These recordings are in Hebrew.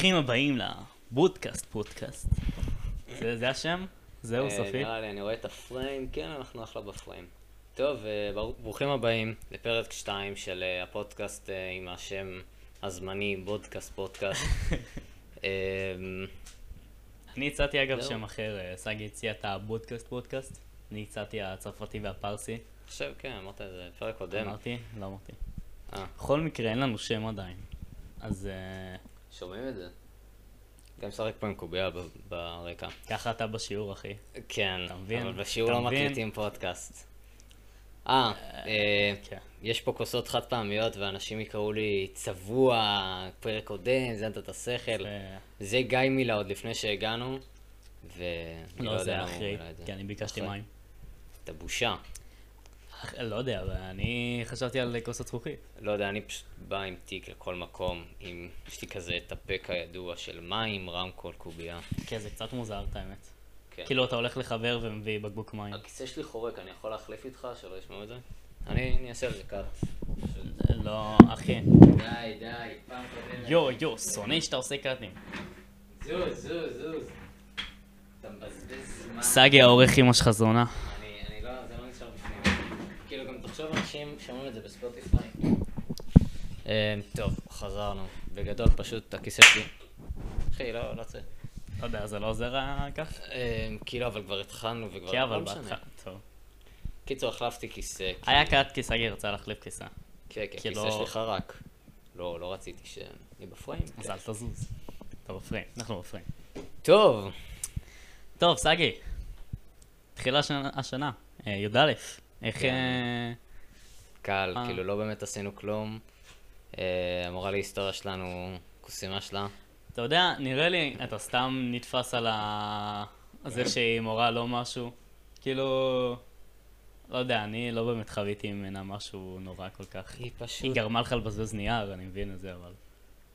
ברוכים הבאים לבודקאסט פודקאסט. זה, זה השם? זהו, אה, סופי? נראה לי, אני רואה את הפריים, כן, אנחנו אחלה בפריים. טוב, אה, בר- ברוכים הבאים לפרק 2 של אה, הפודקאסט עם השם הזמני, בודקאסט פודקאסט. אה, אני הצעתי אגב. שם אחר, סגי הציע את הבודקאסט פודקאסט. אני הצעתי הצרפתי והפרסי. עכשיו, כן, אמרת את זה בפרק קודם. אמרתי? לא אמרתי. בכל מקרה, אין לנו שם עדיין. אז שומעים את זה? גם משחק פה עם קובייה ב- ברקע. ככה אתה בשיעור, אחי. כן, אתה מבין? אבל בשיעור לא? מקליטים פודקאסט. אה, אה, כן. יש פה כוסות חד פעמיות ואנשים יקראו לי צבוע, פרק קודם, זיינת את השכל. זה גיא מילה עוד לפני שהגענו, ואני לא יודע זה למה הוא מילה את זה. כי אני ביקשתי. מים. אתה בושה. לא יודע, אבל אני חשבתי על כוס הזכוכית. לא יודע, אני פשוט בא עם תיק לכל מקום, עם, יש לי כזה את הפק הידוע של מים, רמקול, קובייה. כן, זה קצת מוזר, את האמת. כן. כאילו, אתה הולך לחבר ומביא בקבוק מים. הכיסא שלי חורק, אני יכול להחליף איתך שלא ישמעו את זה? אני אעשה על זה קאט. לא, אחי. די, די, פעם קודמת. יו, יו, שונא שאתה עושה קאטים. זוז, זוז, זוז. אתה מבזבז זמן. סגי העורך עם השחזונה. אני, אני לא, זה לא נשאר בפנים. כאילו, גם תחשוב, אנשים שומעים את זה בספוטיפיי. טוב, חזרנו. בגדול, פשוט הכיסא שלי... אחי, לא, לא צריך. לא יודע, זה לא עוזר אה, כך? כאילו, אבל כבר התחלנו וכבר... כן, אבל לא. בהתחלה, טוב. קיצור, החלפתי כיסא. כי- היה קאט כי סגי רצה להחליף כיסא. כן, כי כי הכיסא לא- שלי חרק. לא, לא רציתי שאני בפריים. אז כן. אל תזוז. אתה בפריים, אנחנו בפריים. טוב, טוב, סגי. התחילה השנה- השנה, אה, י"א. איך... כן. אה, קל, אה. כאילו, לא באמת עשינו כלום. אה, המורה להיסטוריה שלנו, כוסימה שלה. אתה יודע, נראה לי, אתה סתם נתפס על ה... זה שהיא מורה לא משהו. כאילו... לא יודע, אני לא באמת חוויתי ממנה משהו נורא כל כך. היא פשוט... היא גרמה לך לבזבז נייר, אני מבין את זה, אבל...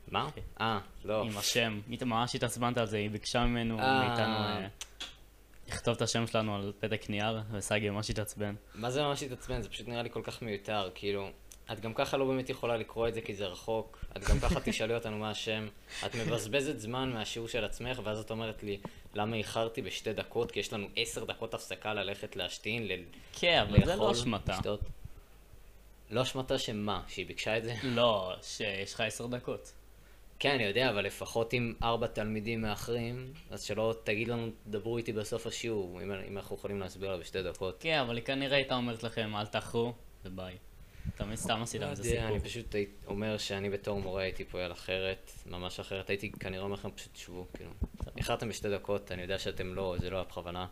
מה? אה, לא. עם השם, ממש התעצבנת על זה, היא ביקשה ממנו. מאיתנו, לכתוב את השם שלנו על פתק נייר, וסגי ממש התעצבן. מה זה ממש התעצבן? זה פשוט נראה לי כל כך מיותר, כאילו... את גם ככה לא באמת יכולה לקרוא את זה כי זה רחוק, את גם ככה תשאלי אותנו מה השם, את מבזבזת זמן מהשיעור של עצמך, ואז את אומרת לי, למה איחרתי בשתי דקות, כי יש לנו עשר דקות הפסקה ללכת להשתין, ל... כן, אבל זה לא אשמתה. לא אשמתה שמה? שהיא ביקשה את זה? לא, שיש לך עשר דקות. כן, אני יודע, אבל לפחות עם ארבע תלמידים מאחרים, אז שלא תגיד לנו, דברו איתי בסוף השיעור, אם, אם אנחנו יכולים להסביר לה בשתי דקות. כן, אבל היא כנראה הייתה אומרת לכם, אל תאחרו, וביי. תמיד סתם עשית לא מזה יודע, סיפור. אני פשוט אומר שאני בתור מורה הייתי פועל אחרת, ממש אחרת. הייתי כנראה אומר לכם פשוט שבו, כאילו. איחרתם בשתי דקות, אני יודע שאתם לא, זה לא היה בכוונה.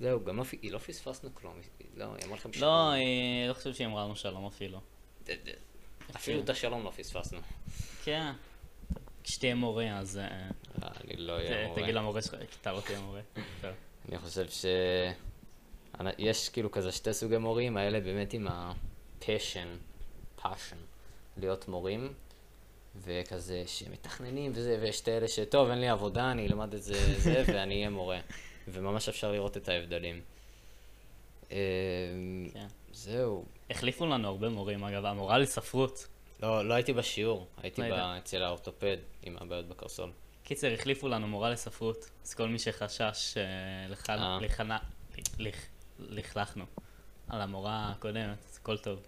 זהו, גם לא, לא פספסנו כלום, לא, היא אמרה לכם לא, היא לא חושב שהיא אמרה לנו שלום אפילו. אפילו את השלום לא פספסנו. כן. כשתהיה מורה, אז אה, אה, אני לא אהיה מורה. תגיד למורה שלך, אתה לא תהיה מורה. אני חושב ש... יש כאילו כזה שתי סוגי מורים, האלה באמת עם ה-passion, passion, להיות מורים, וכזה שמתכננים וזה, ויש את אלה שטוב, אין לי עבודה, אני אלמד את זה, זה, ואני אהיה מורה. וממש אפשר לראות את ההבדלים. אמ, כן. זהו. החליפו לנו הרבה מורים, אגב, המורה לספרות. לא, לא הייתי בשיעור, הייתי לא ב-. אצל האורתופד עם הבעיות בקרסול. קיצר, החליפו לנו מורה לספרות, אז כל מי שחשש אה, אה. לכלכנו על המורה הקודמת, אז הכל טוב,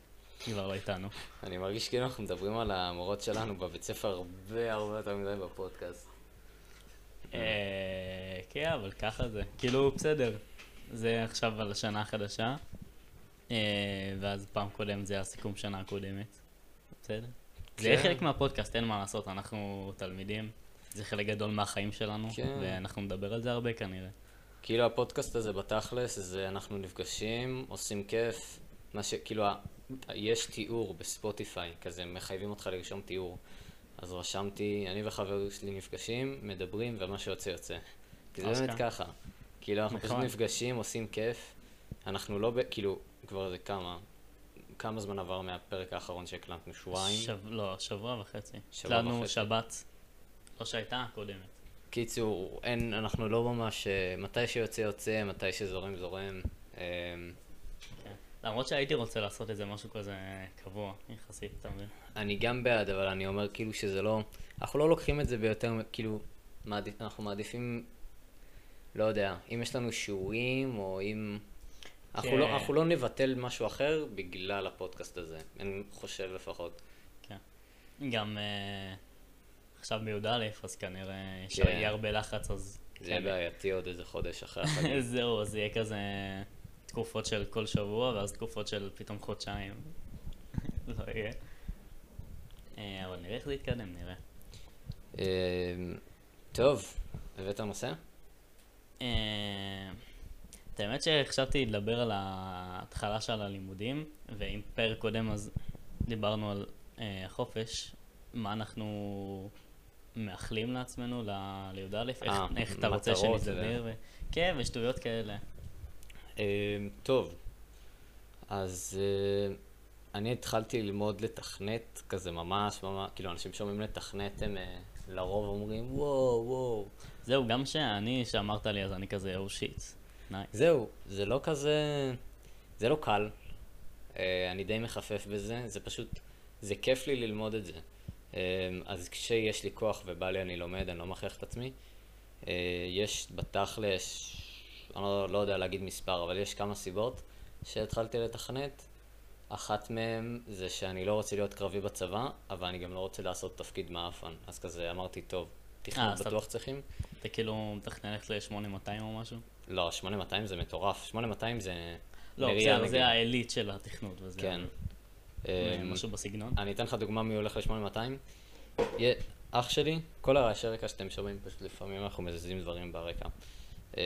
היא כבר לא איתנו. אני מרגיש כאילו אנחנו מדברים על המורות שלנו בבית ספר הרבה הרבה יותר מדי בפודקאסט. אה, כן, אבל ככה זה. כאילו, בסדר. זה עכשיו על השנה החדשה, ואז פעם קודמת זה הסיכום שנה הקודמת. בסדר. זה כן. חלק מהפודקאסט, אין מה לעשות, אנחנו תלמידים, זה חלק גדול מהחיים שלנו, כן. ואנחנו נדבר על זה הרבה כנראה. כאילו הפודקאסט הזה בתכלס, זה אנחנו נפגשים, עושים כיף, מה ש... כאילו, ה- יש תיאור בספוטיפיי, כזה מחייבים אותך לרשום תיאור. אז רשמתי, אני וחבר שלי נפגשים, מדברים, ומה שיוצא יוצא. כי זה. באמת ככה. כאילו, אנחנו פשוט נחמד. נפגשים, עושים כיף. אנחנו לא. כאילו, כבר זה כמה, כמה זמן עבר מהפרק האחרון שהקלטנו? שבועיים? שב... לא, שבוע וחצי. שבוע הקלטנו וחצי. שבת, לא שהייתה הקודמת. קיצור, אין, אנחנו לא ממש, אה, מתי שיוצא יוצא, מתי שזורם זורם. אה, כן. למרות שהייתי רוצה לעשות איזה משהו כזה קבוע, יחסית, אתה מבין? אני גם בעד, אבל אני אומר כאילו שזה לא... אנחנו לא לוקחים את זה ביותר, כאילו, מעדיף, אנחנו מעדיפים, לא יודע, אם יש לנו שיעורים, או אם... אנחנו, כן. לא, אנחנו לא נבטל משהו אחר בגלל הפודקאסט הזה, אני חושב לפחות. כן. גם אה, עכשיו בי"א, אז כנראה כן. הרבה לחץ, אז... זה יהיה כן. בעייתי עוד איזה חודש אחרי החגים. זהו, אז יהיה כזה תקופות של כל שבוע, ואז תקופות של פתאום חודשיים. לא יהיה. אה, אבל נראה איך זה יתקדם, נראה. אה, טוב, הבאת נושא? את האמת שחשבתי לדבר על ההתחלה של הלימודים, ואם פרק קודם אז דיברנו על אה, החופש, מה אנחנו מאחלים לעצמנו ל- לי"א, איך, אה, איך אתה רוצה שנתגבר, ו... כן, ושטויות כאלה. אה, טוב, אז אה, אני התחלתי ללמוד לתכנת כזה ממש ממש, כאילו אנשים שומעים לתכנת הם אה, לרוב אומרים וואו וואו. זהו, גם שאני, שאמרת לי, אז אני כזה, oh shit. Nice. זהו, זה לא כזה, זה לא קל, אה, אני די מחפף בזה, זה פשוט, זה כיף לי ללמוד את זה. אה, אז כשיש לי כוח ובא לי אני לומד, אני לא מכריח את עצמי. אה, יש בתכלס, אני לא, לא יודע להגיד מספר, אבל יש כמה סיבות שהתחלתי לתכנת. אחת מהן זה שאני לא רוצה להיות קרבי בצבא, אבל אני גם לא רוצה לעשות תפקיד מעפן. אז כזה אמרתי, טוב, אה, תכנות אז אתה- בטוח צריכים. אתה כאילו מתכנן ללכת ל-8200 או משהו? לא, 8200 זה מטורף. 8200 זה... לא, בסדר. זה העילית של התכנות, וזה כן. אה, משהו בסגנון. אני אתן לך דוגמה מי הולך ל-8200. יה- אח שלי, כל הרעשי רקע שאתם שומעים, פשוט לפעמים אנחנו מזיזים דברים ברקע. אמ,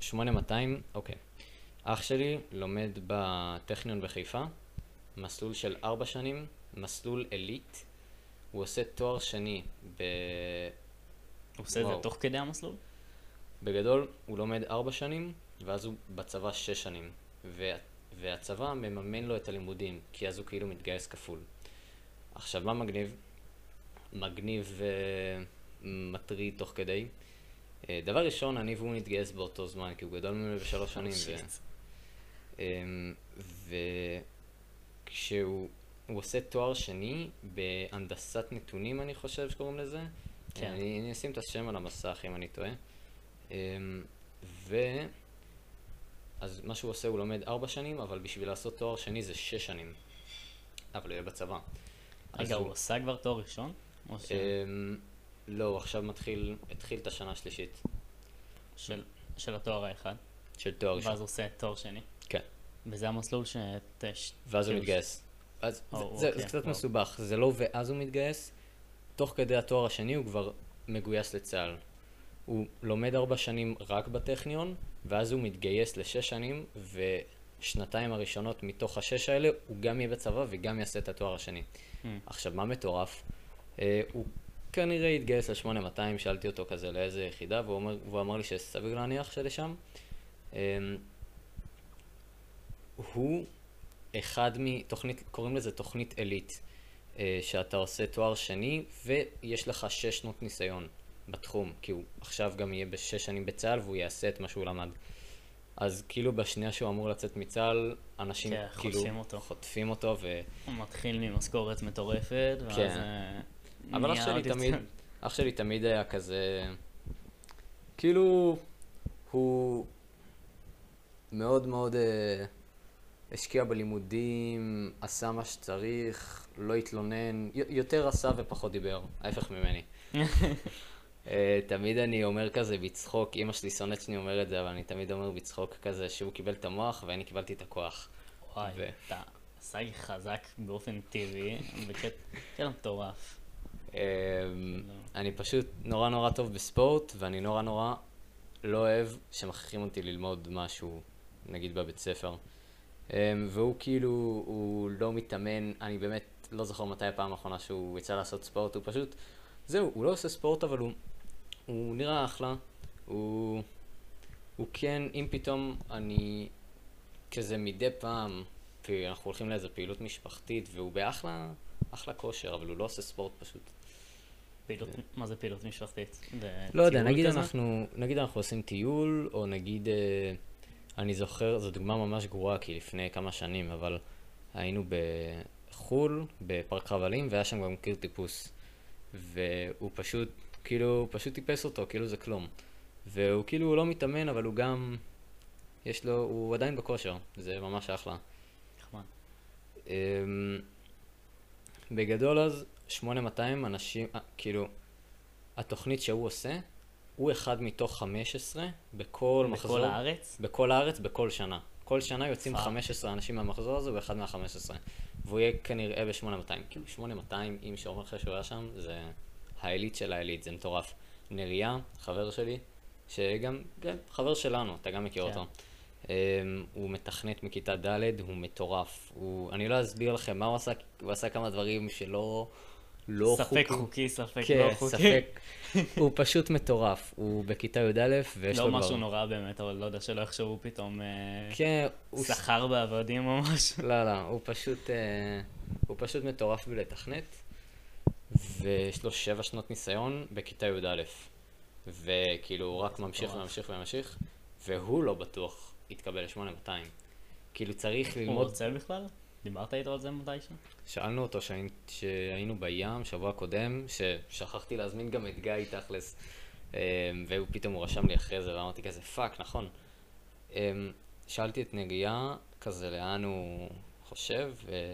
8200, אוקיי. אח שלי לומד בטכניון בחיפה, מסלול של ארבע שנים, מסלול עילית. הוא עושה תואר שני. הוא עושה את זה. תוך כדי המסלול? בגדול, הוא לומד ארבע שנים, ואז הוא בצבא שש שנים. וה, והצבא מממן לו את הלימודים, כי אז הוא כאילו מתגייס כפול. עכשיו, מה מגניב? מגניב ומטריד תוך כדי. אה, דבר ראשון, אני והוא נתגייס באותו זמן, כי הוא גדול ממנו בשלוש שנים. ו... אמ, וכשהוא הוא עושה תואר שני בהנדסת נתונים, אני חושב שקוראים לזה. כן. אני, אני אשים את השם על המסך אם אני טועה. אמ, ו... אז מה שהוא עושה, הוא לומד ארבע שנים, אבל בשביל לעשות תואר שני זה שש שנים. אבל הוא יהיה בצבא. רגע, הוא עשה כבר תואר ראשון? ש- אמ, לא, הוא עכשיו מתחיל, התחיל את השנה השלישית של- של התואר האחד? של תואר ראשון. ואז הוא עושה תואר שני? כן. וזה המסלול. ש- ואז הוא כאילו, מתגייס. אז זה, או, זה, אוקיי, זה קצת וואו. מסובך, זה לא ואז הוא מתגייס, תוך כדי התואר השני הוא כבר מגויס לצה"ל. הוא לומד ארבע שנים רק בטכניון, ואז הוא מתגייס לשש שנים, ושנתיים הראשונות מתוך השש האלה הוא גם יהיה בצבא וגם יעשה את התואר השני. Hmm. עכשיו, מה מטורף? אה, הוא כנראה התגייס ל-8200, שאלתי אותו כזה לאיזה יחידה, והוא, אומר, והוא אמר לי שסביר להניח שלשם. אה, הוא אחד מתוכנית, קוראים לזה תוכנית עילית, שאתה עושה תואר שני ויש לך שש שנות ניסיון בתחום, כי הוא עכשיו גם יהיה בשש שנים בצה"ל והוא יעשה את מה שהוא למד. אז כאילו בשנייה שהוא אמור לצאת מצה"ל, אנשים כן, כאילו חוטפים אותו. חוטפים אותו ו... הוא מתחיל מממשכורת מטורפת, ואז... כן. אה, אבל אח שלי תמיד, אח שלי תמיד היה כזה, כאילו, הוא מאוד מאוד אה, השקיע בלימודים, עשה מה שצריך, לא התלונן, יותר עשה ופחות דיבר, ההפך ממני. אה, תמיד אני אומר כזה בצחוק, אמא שלי שונאת שאני אומר את זה, אבל אני תמיד אומר בצחוק כזה שהוא קיבל את המוח ואני קיבלתי את הכוח. וואי, ו- אתה סאי חזק באופן טבעי, בקטע מטורף. אמ, אני פשוט נורא נורא טוב בספורט, ואני נורא נורא לא אוהב שמכריחים אותי ללמוד משהו, נגיד בבית ספר. אמ, והוא כאילו, הוא לא מתאמן, אני באמת לא זוכר מתי הפעם האחרונה שהוא יצא לעשות ספורט, הוא פשוט, זהו, הוא לא עושה ספורט, אבל הוא, הוא נראה אחלה, הוא, הוא כן, אם פתאום אני כזה מדי פעם, כי אנחנו הולכים לאיזו פעילות משפחתית, והוא באחלה, אחלה כושר, אבל הוא לא עושה ספורט פשוט. פעילות, מה זה פעילות משפחתית? לא יודע, נגיד? אנחנו, נגיד אנחנו עושים טיול, או נגיד, אה, אני זוכר, זו דוגמה ממש גרועה, כי לפני כמה שנים, אבל היינו בחו"ל, בפארק חבלים, והיה שם גם קיר טיפוס. והוא פשוט, כאילו, פשוט טיפס אותו, כאילו זה כלום. והוא כאילו הוא לא מתאמן, אבל הוא גם, יש לו, הוא עדיין בכושר, זה ממש אחלה. נחמד. אמ, בגדול אז, 8200 אנשים, אה, כאילו, התוכנית שהוא עושה, הוא אחד מתוך 15 בכל מחזור. בכל הארץ? בכל הארץ, בכל שנה. כל שנה יוצאים fuck. 15 אנשים מהמחזור הזה, הוא אחד מה-15. והוא יהיה כנראה ב-8200. כאילו 8200, אם שאומר לך שהוא היה שם, זה העילית של העילית, זה מטורף. נריה, חבר שלי, שגם, כן, חבר שלנו, אתה גם מכיר כן. אותו. Um, הוא מתכנת מכיתה ד', הוא מטורף. הוא, אני לא אסביר לכם מה הוא עשה, הוא עשה כמה דברים שלא לא ספק חוקיים. חוקי, ספק כן, לא חוקי. ספק. הוא פשוט מטורף. הוא בכיתה י"א, ויש לו לא כבר... משהו נורא באמת, אבל לא יודע שלא יחשבו פתאום אה, כן, הוא... שכר בעבדים או משהו. לא, לא, הוא פשוט, אה, הוא פשוט מטורף בלתכנת, ויש לו שבע שנות ניסיון בכיתה י"א. וכאילו, הוא רק ממשיך מטורף. וממשיך וממשיך, והוא לא בטוח יתקבל ל-8200. כאילו, צריך הוא ללמוד... רוצה בכלל? דיברת איתו על זה מתישהו? שאלנו אותו שהי- שהיינו בים שבוע קודם, ששכחתי להזמין גם את גיא תכלס, אה, והוא פתאום הוא רשם לי אחרי זה, ואמרתי כזה, fuck, נכון. אה, שאלתי את נריה, כזה לאן הוא חושב, ו...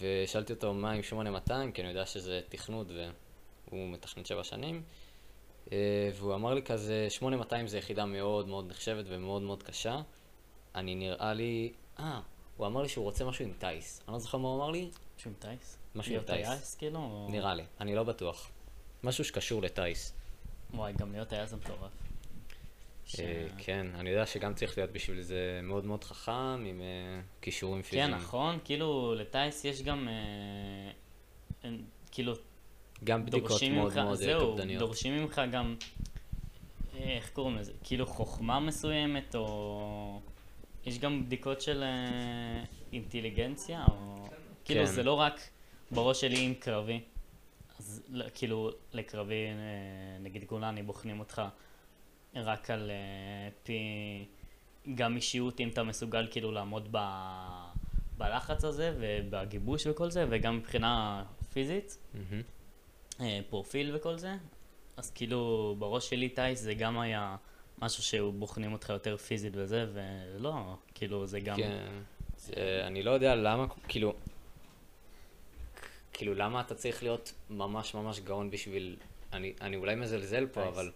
ושאלתי אותו מה עם 8200, כי אני יודע שזה תכנות והוא מתכנת שבע שנים, אה, והוא אמר לי כזה, 8200 זה יחידה מאוד מאוד נחשבת ומאוד מאוד קשה. אני נראה לי... אה, הוא אמר לי שהוא רוצה משהו עם טייס. אני לא זוכר מה הוא אמר לי, משהו עם טייס? משהו עם להיות טייס. כאילו? או- נראה לי, אני לא בטוח. משהו שקשור לטייס. וואי, גם להיות טייס זה מטורף. ש- אה, כן, אני יודע שגם צריך להיות בשביל זה מאוד מאוד חכם, עם אה, כישורים כן, פיזיים. נכון, כאילו לטייס יש גם, אין- כאילו, גם בדיקות מאוד ממך, מאוד זהו, קפדניות. דורשים ממך גם, איך קוראים לזה, כאילו חוכמה מסוימת, או... יש גם בדיקות של אה, אינטליגנציה, או... כאילו כן. זה לא רק בראש שלי עם קרבי, אז לא- כאילו לקרבי, אה, נגיד גולני, בוחנים אותך רק על אה, פי, גם אישיות, אם אתה מסוגל כאילו לעמוד ב... בלחץ הזה ובגיבוש וכל זה, וגם מבחינה פיזית. אה, פרופיל וכל זה, אז כאילו בראש שלי טייס זה גם היה משהו שבוחנים אותך יותר פיזית וזה, ולא, כאילו זה גם... כן, זה, אני לא יודע למה, כאילו, כאילו למה אתה צריך להיות ממש ממש גאון בשביל, אני, אני אולי מזלזל פה, טייס. אבל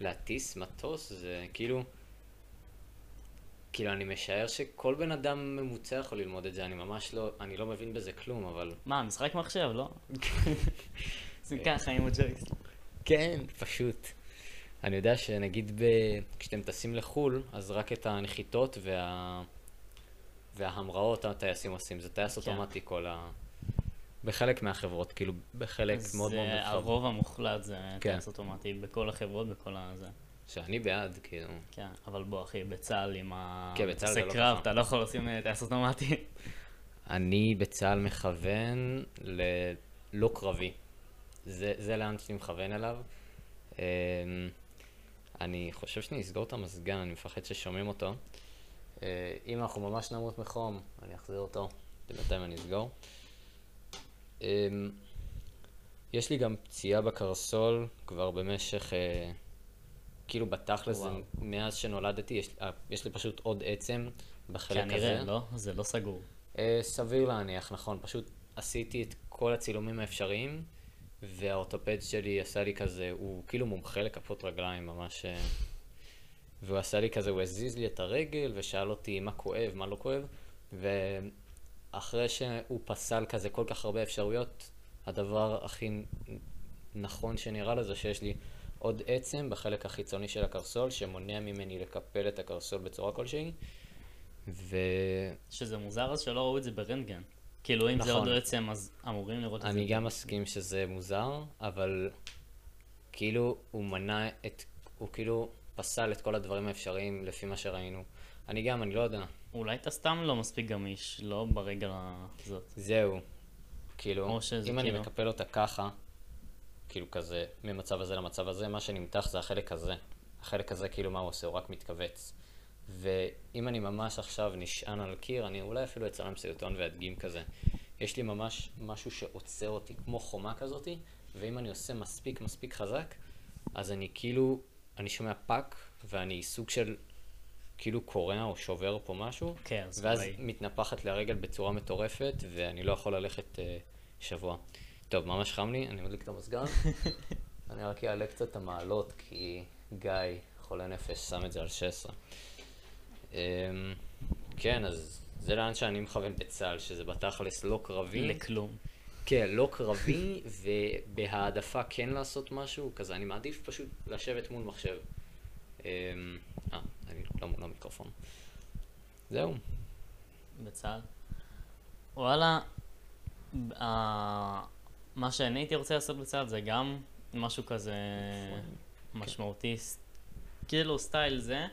להטיס מטוס זה כאילו, כאילו אני משער שכל בן אדם ממוצע יכול ללמוד את זה, אני ממש לא, אני לא מבין בזה כלום, אבל מה, משחק מחשב, לא? זה ככה עם הג'ויס. כן, פשוט. אני יודע שנגיד ב... כשאתם טסים לחו"ל, אז רק את הנחיתות וה... וההמראות הטייסים עושים, זה טייס כן. אוטומטי כל ה... בחלק מהחברות, כאילו בחלק מאוד מאוד זה נרחב. הרוב המוחלט זה כן. טייס אוטומטי בכל החברות, בכל הזה. שאני בעד, כאילו. כן, אבל בוא אחי, בצה"ל עם ה... כן, בצה"ל זה לא קרב. אתה לא יכול לשים אה, טייס אוטומטי. אני בצה"ל מכוון ללא קרבי. זה, זה לאן שאני מכוון אליו. אני חושב שאני אסגור את המזגן, אני מפחד ששומעים אותו. אה, אם אנחנו ממש נמות מחום, אני אחזיר אותו. בינתיים אני אסגור. אמ, יש לי גם פציעה בקרסול כבר במשך, אה, כאילו בתכלס. מאז שנולדתי, יש, אה, יש לי פשוט עוד עצם בחלק הזה. כנראה, לא? זה לא סגור. סביר להניח, נכון. פשוט עשיתי את כל הצילומים האפשריים, והאורתופד שלי עשה לי כזה, הוא כאילו מומחה לכפות רגליים, ממש... אה, והוא עשה לי כזה, הוא הזיז לי את הרגל, ושאל אותי מה כואב, מה לא כואב, ואחרי שהוא פסל כזה כל כך הרבה אפשרויות, הדבר הכי נכון שנראה לו זה שיש לי עוד עצם בחלק החיצוני של הקרסול, שמונע ממני לקפל את הקרסול בצורה כלשהי, ו... שזה מוזר אז שלא ראו את זה ברנטגן. כאילו אם זה נכון. עוד עצם אז אמורים לראות את זה. אני גם מסכים שזה מוזר, אבל כאילו הוא מנע את, הוא כאילו פסל את כל הדברים האפשריים לפי מה שראינו. אני גם, אני לא יודע. אולי אתה סתם לא מספיק גמיש, לא ברגל הזאת. זהו. כאילו, אם אני כאילו- מקפל אותה ככה, כאילו כזה, ממצב הזה למצב הזה, מה שנמתח זה החלק הזה. החלק הזה, כאילו, מה הוא עושה? הוא רק מתכווץ. ואם אני ממש עכשיו נשען על קיר, אני אולי אפילו אצלם סרטון ואדגים כזה. יש לי ממש משהו שעוצר אותי, כמו חומה כזאתי, ואם אני עושה מספיק מספיק חזק, אז אני כאילו, אני שומע פאק, ואני סוג של כאילו קורע או שובר פה משהו, כן, אז ואז אולי- מתנפחת לי הרגל בצורה מטורפת, ואני לא יכול ללכת אה, שבוע. טוב, ממש חם לי, אני מדליק את המזגן. אני רק אעלה קצת את המעלות, כי גיא, חולה נפש, שם את זה על 16. אמ, כן, אז זה לאן שאני מכוון בצה"ל, שזה בתכלס לא קרבי. לכלום. כן, לא קרבי, ובהעדפה כן לעשות משהו, כזה, אני מעדיף פשוט לשבת מול מחשב. אמ, אה, אני לא מול המיקרופון. זהו. בצה"ל. וואלה, ה- מה שאני הייתי רוצה לעשות בצה"ל זה גם משהו כזה משמעותי, ס- כאילו סטייל זה.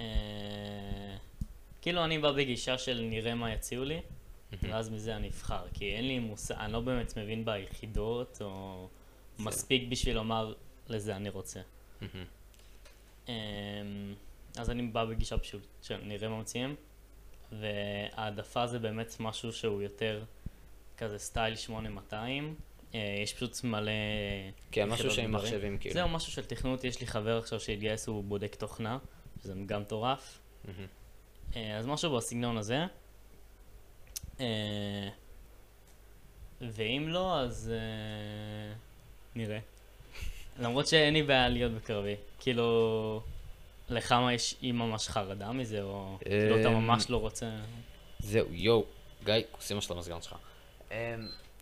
אה, כאילו אני בא בגישה של נראה מה יציעו לי, ואז מזה אני אבחר, כי אין לי מושג, אני לא באמת מבין ביחידות, או זה- מספיק בשביל לומר לזה אני רוצה. אמ, אז אני בא בגישה פשוט של נראה מה מציעים, והעדפה זה באמת משהו שהוא יותר כזה סטייל 8200. אה, יש פשוט מלא... כן, משהו ודברים. מחשבים, כאילו. זהו, משהו של תכנות, יש לי חבר עכשיו שהתגייס, הוא בודק תוכנה, שזה גם מטורף. אה, אז משהו בסגנון הזה. אה, ואם לא, אז אה, נראה. למרות שאין לי בעיה להיות בקרבי. כאילו, לך מה יש אי ממש חרדה מזה, או כאילו אתה אמ, ממש לא רוצה... זהו, יואו, גיא, שים של המזגן שלך. אמ,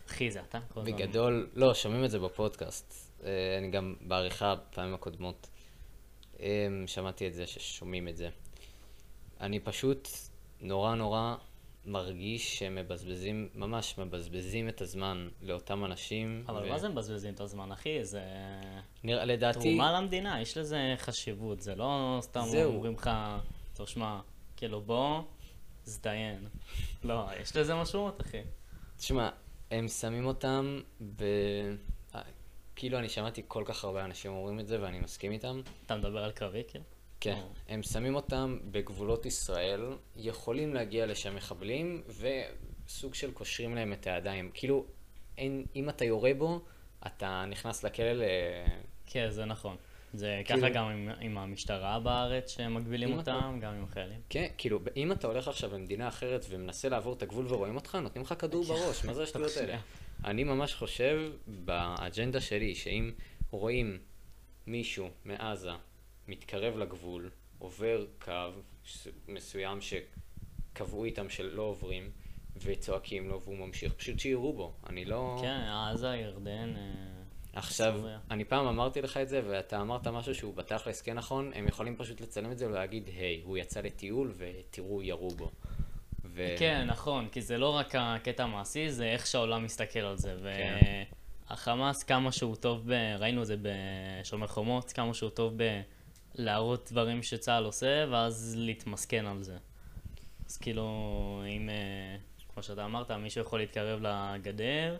אחי, זה אתה? בגדול, לא, שומעים את זה בפודקאסט. אני גם בעריכה בפעמים הקודמות. אמ, שמעתי את זה ששומעים את זה. אני פשוט נורא נורא מרגיש שהם מבזבזים, ממש מבזבזים את הזמן לאותם אנשים. אבל ו- מה זה מבזבזים את הזמן, אחי? זה נראה, לדעתי, תרומה למדינה, יש לזה חשיבות. זה לא סתם זהו. אומרים לך, טוב, שמע, כאילו בוא, זדיין. לא, יש לזה משמעות, אחי. תשמע, הם שמים אותם ב... אה, כאילו אני שמעתי כל כך הרבה אנשים אומרים את זה ואני מסכים איתם. אתה מדבר על קרבי, כאילו? כן, או. הם שמים אותם בגבולות ישראל, יכולים להגיע לשם מחבלים, וסוג של קושרים להם את הידיים. כאילו, אין, אם אתה יורה בו, אתה נכנס לכלא ל... כן, זה נכון. זה כאילו- ככה גם עם, עם המשטרה בארץ שמגבילים אם אתה- אותם, גם עם החיילים. כן, כאילו, אם אתה הולך עכשיו למדינה אחרת ומנסה לעבור את הגבול ורואים אותך, נותנים לך כדור בראש, מה זה השטויות האלה? אני ממש חושב באג'נדה שלי, שאם רואים מישהו מעזה מתקרב לגבול, עובר קו מסוים שקבעו איתם שלא עוברים, וצועקים לו והוא ממשיך, פשוט שיראו בו. אני לא... כן, עזה, ירדן, אה, עכשיו, סוריה. אני פעם אמרתי לך את זה, ואתה אמרת משהו שהוא בתכלס כן נכון, הם יכולים פשוט לצלם את זה ולהגיד, היי, הוא יצא לטיול ותראו, ירו בו. ו... כן, נכון, כי זה לא רק הקטע המעשי, זה איך שהעולם מסתכל על זה. כן. והחמאס, כמה שהוא טוב ב... ראינו את זה בשומר חומות, כמה שהוא טוב בלהראות דברים שצה"ל עושה, ואז להתמסכן על זה. אז כאילו, אם, אה, כמו שאתה אמרת, מישהו יכול להתקרב לגדר,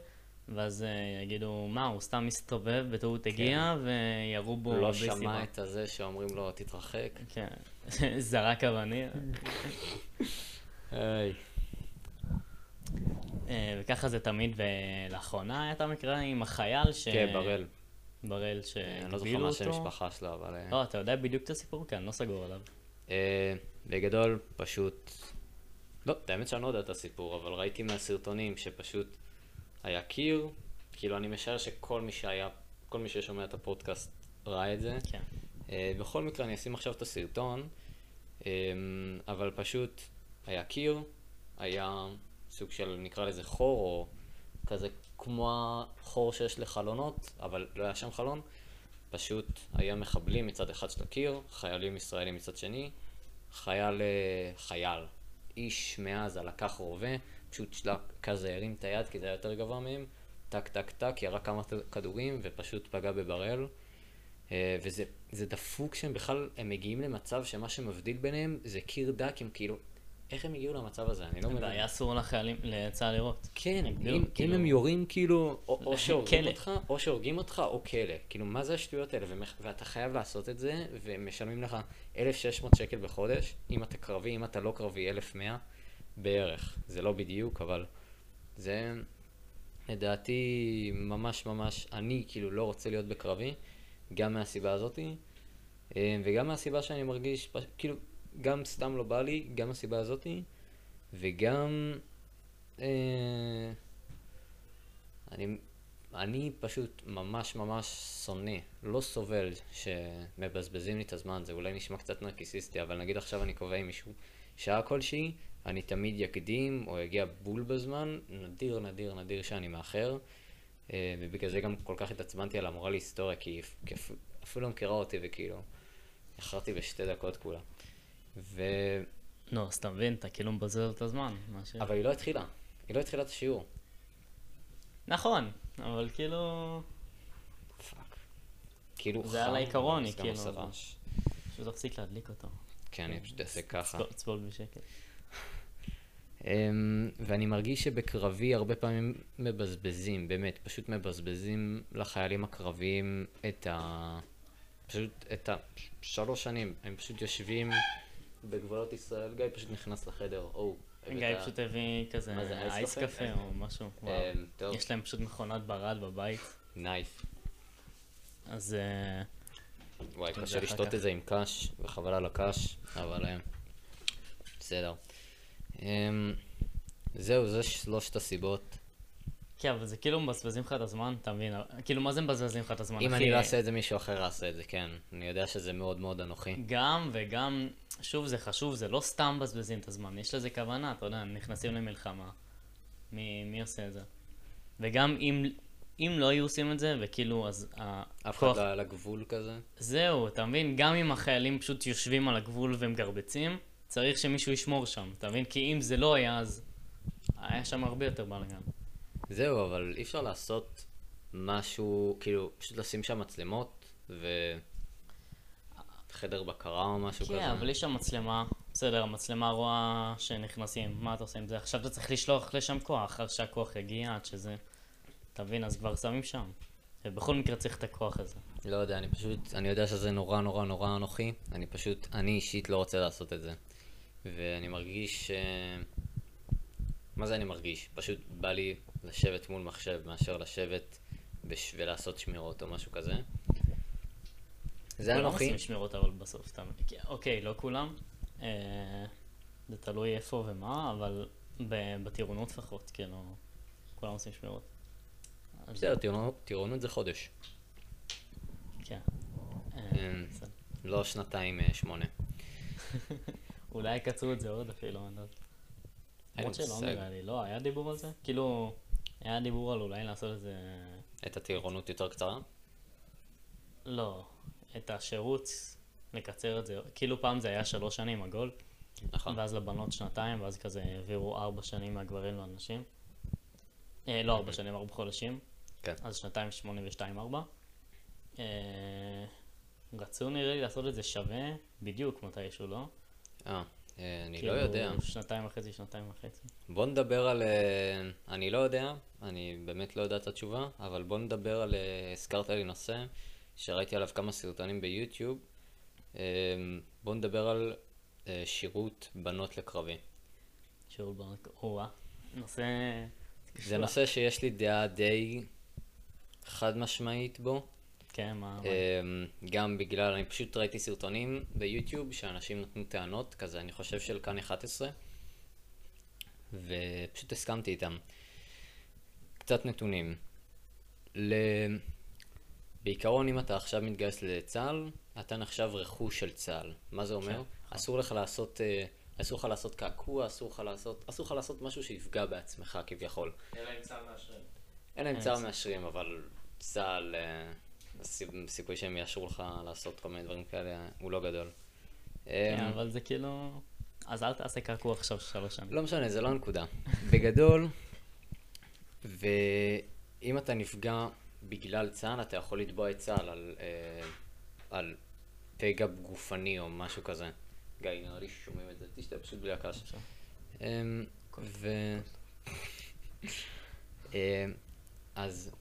ואז אה, יגידו, מה, הוא סתם מסתובב, בטעות הגיע, וירו בו לא בלי סיבה. שמע את הזה שאומרים לו, תתרחק. כן, זרק אבנים. היי. אה, וככה זה תמיד, ולאחרונה היה את המקרה עם החייל ש... כן, בראל. בראל אני לא זוכר שהגבילו מה אותו. שם המשפחה שלו, אבל... אה, לא, אתה יודע בדיוק את הסיפור? כן, אני לא סגור עליו. אה, בגדול, פשוט... לא, האמת שאני לא יודע את הסיפור, אבל ראיתי מהסרטונים שפשוט היה קיר, כאילו אני משער שכל מי שהיה, כל מי ששומע את הפודקאסט ראה את זה. כן. אה, בכל מקרה, אני אשים עכשיו את הסרטון, אה, אבל פשוט היה קיר, היה סוג של, נקרא לזה חור, או כזה כמו החור שיש לחלונות, אבל לא היה שם חלון. פשוט היה מחבלים מצד אחד של הקיר, חיילים ישראלים מצד שני, חייל, אה, חייל, איש מעזה לקח רובה, פשוט שלק כזה הרים את היד כי זה היה יותר גבוה מהם, טק טק טק, ירה כמה כדורים ופשוט פגע בבראל. אה, וזה זה דפוק שהם בכלל, הם מגיעים למצב שמה שמבדיל ביניהם זה קיר דק, הם כאילו, איך הם הגיעו למצב הזה? אני לא מבין. והיה אסור לחיילים, לצה"ל לראות. כן, אם, אם כאילו- הם יורים כאילו, או, או שהורגים. אותך, או שהורגים אותך, או כלא. כאילו, מה זה השטויות האלה? ומח- ואתה חייב לעשות את זה, ומשלמים לך 1,600 שקל בחודש, אם אתה קרבי, אם אתה לא קרבי, 1,100 בערך. זה לא בדיוק, אבל זה... לדעתי ממש ממש, אני כאילו לא רוצה להיות בקרבי, גם מהסיבה הזאתי, אה, וגם מהסיבה שאני מרגיש, כאילו, גם סתם לא בא לי, גם מהסיבה הזאתי, וגם... אה, אני, אני פשוט ממש ממש שונא, לא סובל שמבזבזים לי את הזמן, זה אולי נשמע קצת נרקיסיסטי, אבל נגיד עכשיו אני קובע עם מישהו שעה כלשהי, אני תמיד יקדים או אגיע בול בזמן, נדיר נדיר נדיר שאני מאחר, אה, ובגלל זה גם כל כך התעצבנתי על המורה להיסטוריה, כי אפ- אפילו לא מכירה אותי וכאילו, איחרתי בשתי דקות כולה. ו... נו, אז אתה מבין, אתה כאילו מבזבז את הזמן. ש- אבל היא לא התחילה, היא לא התחילה את השיעור. נכון, אבל כאילו... fuck. כאילו זה על העיקרון, היא כאילו. פשוט תפסיק להדליק אותו. כן, אני פשוט אעשה ככה. צפול בשקט. אמ, ואני מרגיש שבקרבי הרבה פעמים מבזבזים, באמת, פשוט מבזבזים לחיילים הקרביים את ה... פשוט את ה... שלוש שנים, הם פשוט יושבים בגבולות ישראל, גיא פשוט נכנס לחדר, או... גיא פשוט הביא כזה אייס קפה? או משהו. וואו. אמ, טוב, יש להם פשוט מכונת ברד בבית, nice. אז אה, וואי, קשה לשתות. את זה עם קש, וחבל על הקש, אבל אה, בסדר. אמ, זהו, זה שלושת הסיבות. כן, אבל זה כאילו מבזבזים לך את הזמן, אתה מבין? כאילו, מה זה מבזבזים לך את הזמן, אם? אני לא אעשה את זה, מישהו אחר יעשה את זה, כן. אני יודע שזה מאוד מאוד אנוכי. גם וגם, שוב, זה חשוב, זה לא סתם מבזבזים את הזמן, יש לזה כוונה, אתה יודע, נכנסים למלחמה. מי, מי עושה את זה? וגם אם, אם לא היו עושים את זה, וכאילו, אז אף. אחד לא על הגבול כזה. זהו, אתה מבין? גם אם החיילים פשוט יושבים על הגבול והם גרבצים, צריך שמישהו ישמור שם, אתה מבין? כי אם זה לא היה, אז היה שם הרבה יותר בלאגן. זהו, אבל אי אפשר לעשות משהו, כאילו, פשוט לשים שם מצלמות, וחדר בקרה או משהו כזה. כן, אבל יש שם מצלמה, בסדר, המצלמה רואה שנכנסים, מה אתה עושה עם זה? עכשיו אתה צריך לשלוח לשם כוח, עד שהכוח יגיע, עד שזה... אתה מבין? אז כבר שמים שם. ובכל מקרה צריך את הכוח הזה. לא יודע, אני פשוט, אני יודע שזה נורא נורא נורא אנוכי, אני פשוט, אני אישית לא רוצה לעשות את זה. ואני מרגיש, אה, מה זה אני מרגיש? פשוט בא לי לשבת מול מחשב מאשר לשבת בש... ולעשות שמירות או משהו כזה. זה כולם אנוכי. עושים שמירות אבל בסוף? כי- אוקיי, לא כולם. אה, זה תלוי איפה ומה, אבל בטירונות לפחות, כאילו, כולם עושים שמירות. בסדר, טירונות- זה חודש. כן. אה, בסדר. לא שנתיים אה, שמונה. אולי יקצרו את זה עוד אפילו, אני לא יודע. אין למרות שלא. נראה לי, לא, היה דיבור על זה? כאילו, היה דיבור על אולי לעשות איזה... את הטירונות יותר קצרה? לא, את השירות, לקצר את זה. כאילו פעם זה היה שלוש שנים עגול, נכון. ואז לבנות שנתיים, ואז כזה העבירו ארבע שנים מהגברים לנשים. אה, לא ארבע שנים, ארבע חודשים. כן. אז שנתיים שמונה ושתיים ארבע. אה, רצו נראה לי לעשות את זה שווה, בדיוק מתישהו, לא? אה, אני לא כאילו, יודע. שנתיים וחצי, שנתיים וחצי. בוא נדבר על... אה, אני לא יודע, אני באמת לא יודע את התשובה, אבל בוא נדבר על... אה, הזכרת לי נושא שראיתי עליו כמה סרטונים ביוטיוב. אה, בוא נדבר על אה, שירות בנות לקרבי. שיעור בנק, או-אה, נושא... זה נושא שיש לי דעה די חד משמעית בו. כן, מה... אמ, גם בגלל, אני פשוט ראיתי סרטונים ביוטיוב שאנשים נתנו טענות, כזה, אני חושב של כאן 11, ופשוט הסכמתי איתם. קצת נתונים. ל... בעיקרון, אם אתה עכשיו מתגייס לצה"ל, אתה נחשב רכוש של צה"ל. מה זה אומר? כן, אסור לך לעשות, אה, אסור לך לעשות קעקוע, אסור לך לעשות, אסור לך לעשות משהו שיפגע בעצמך כביכול. אלא אם צה"ל מאשרים. להם אין צה"ל צה"ל. מאשרים, אבל צה"ל, אה, הסיכוי שהם יאשרו לך לעשות כל מיני דברים כאלה הוא לא גדול. כן, אמ, אבל זה כאילו... אז אל תעשה קעקוע עכשיו שלוש שנים. לא משנה, זה לא הנקודה. בגדול, ואם אתה נפגע בגלל צה"ל, אתה יכול לתבוע את צה"ל על, אה, על פגע גופני או משהו כזה. גיא, נראה לי ששומעים את זה, תשתה פשוט בלי הקש. אמ, ו... אמ, אז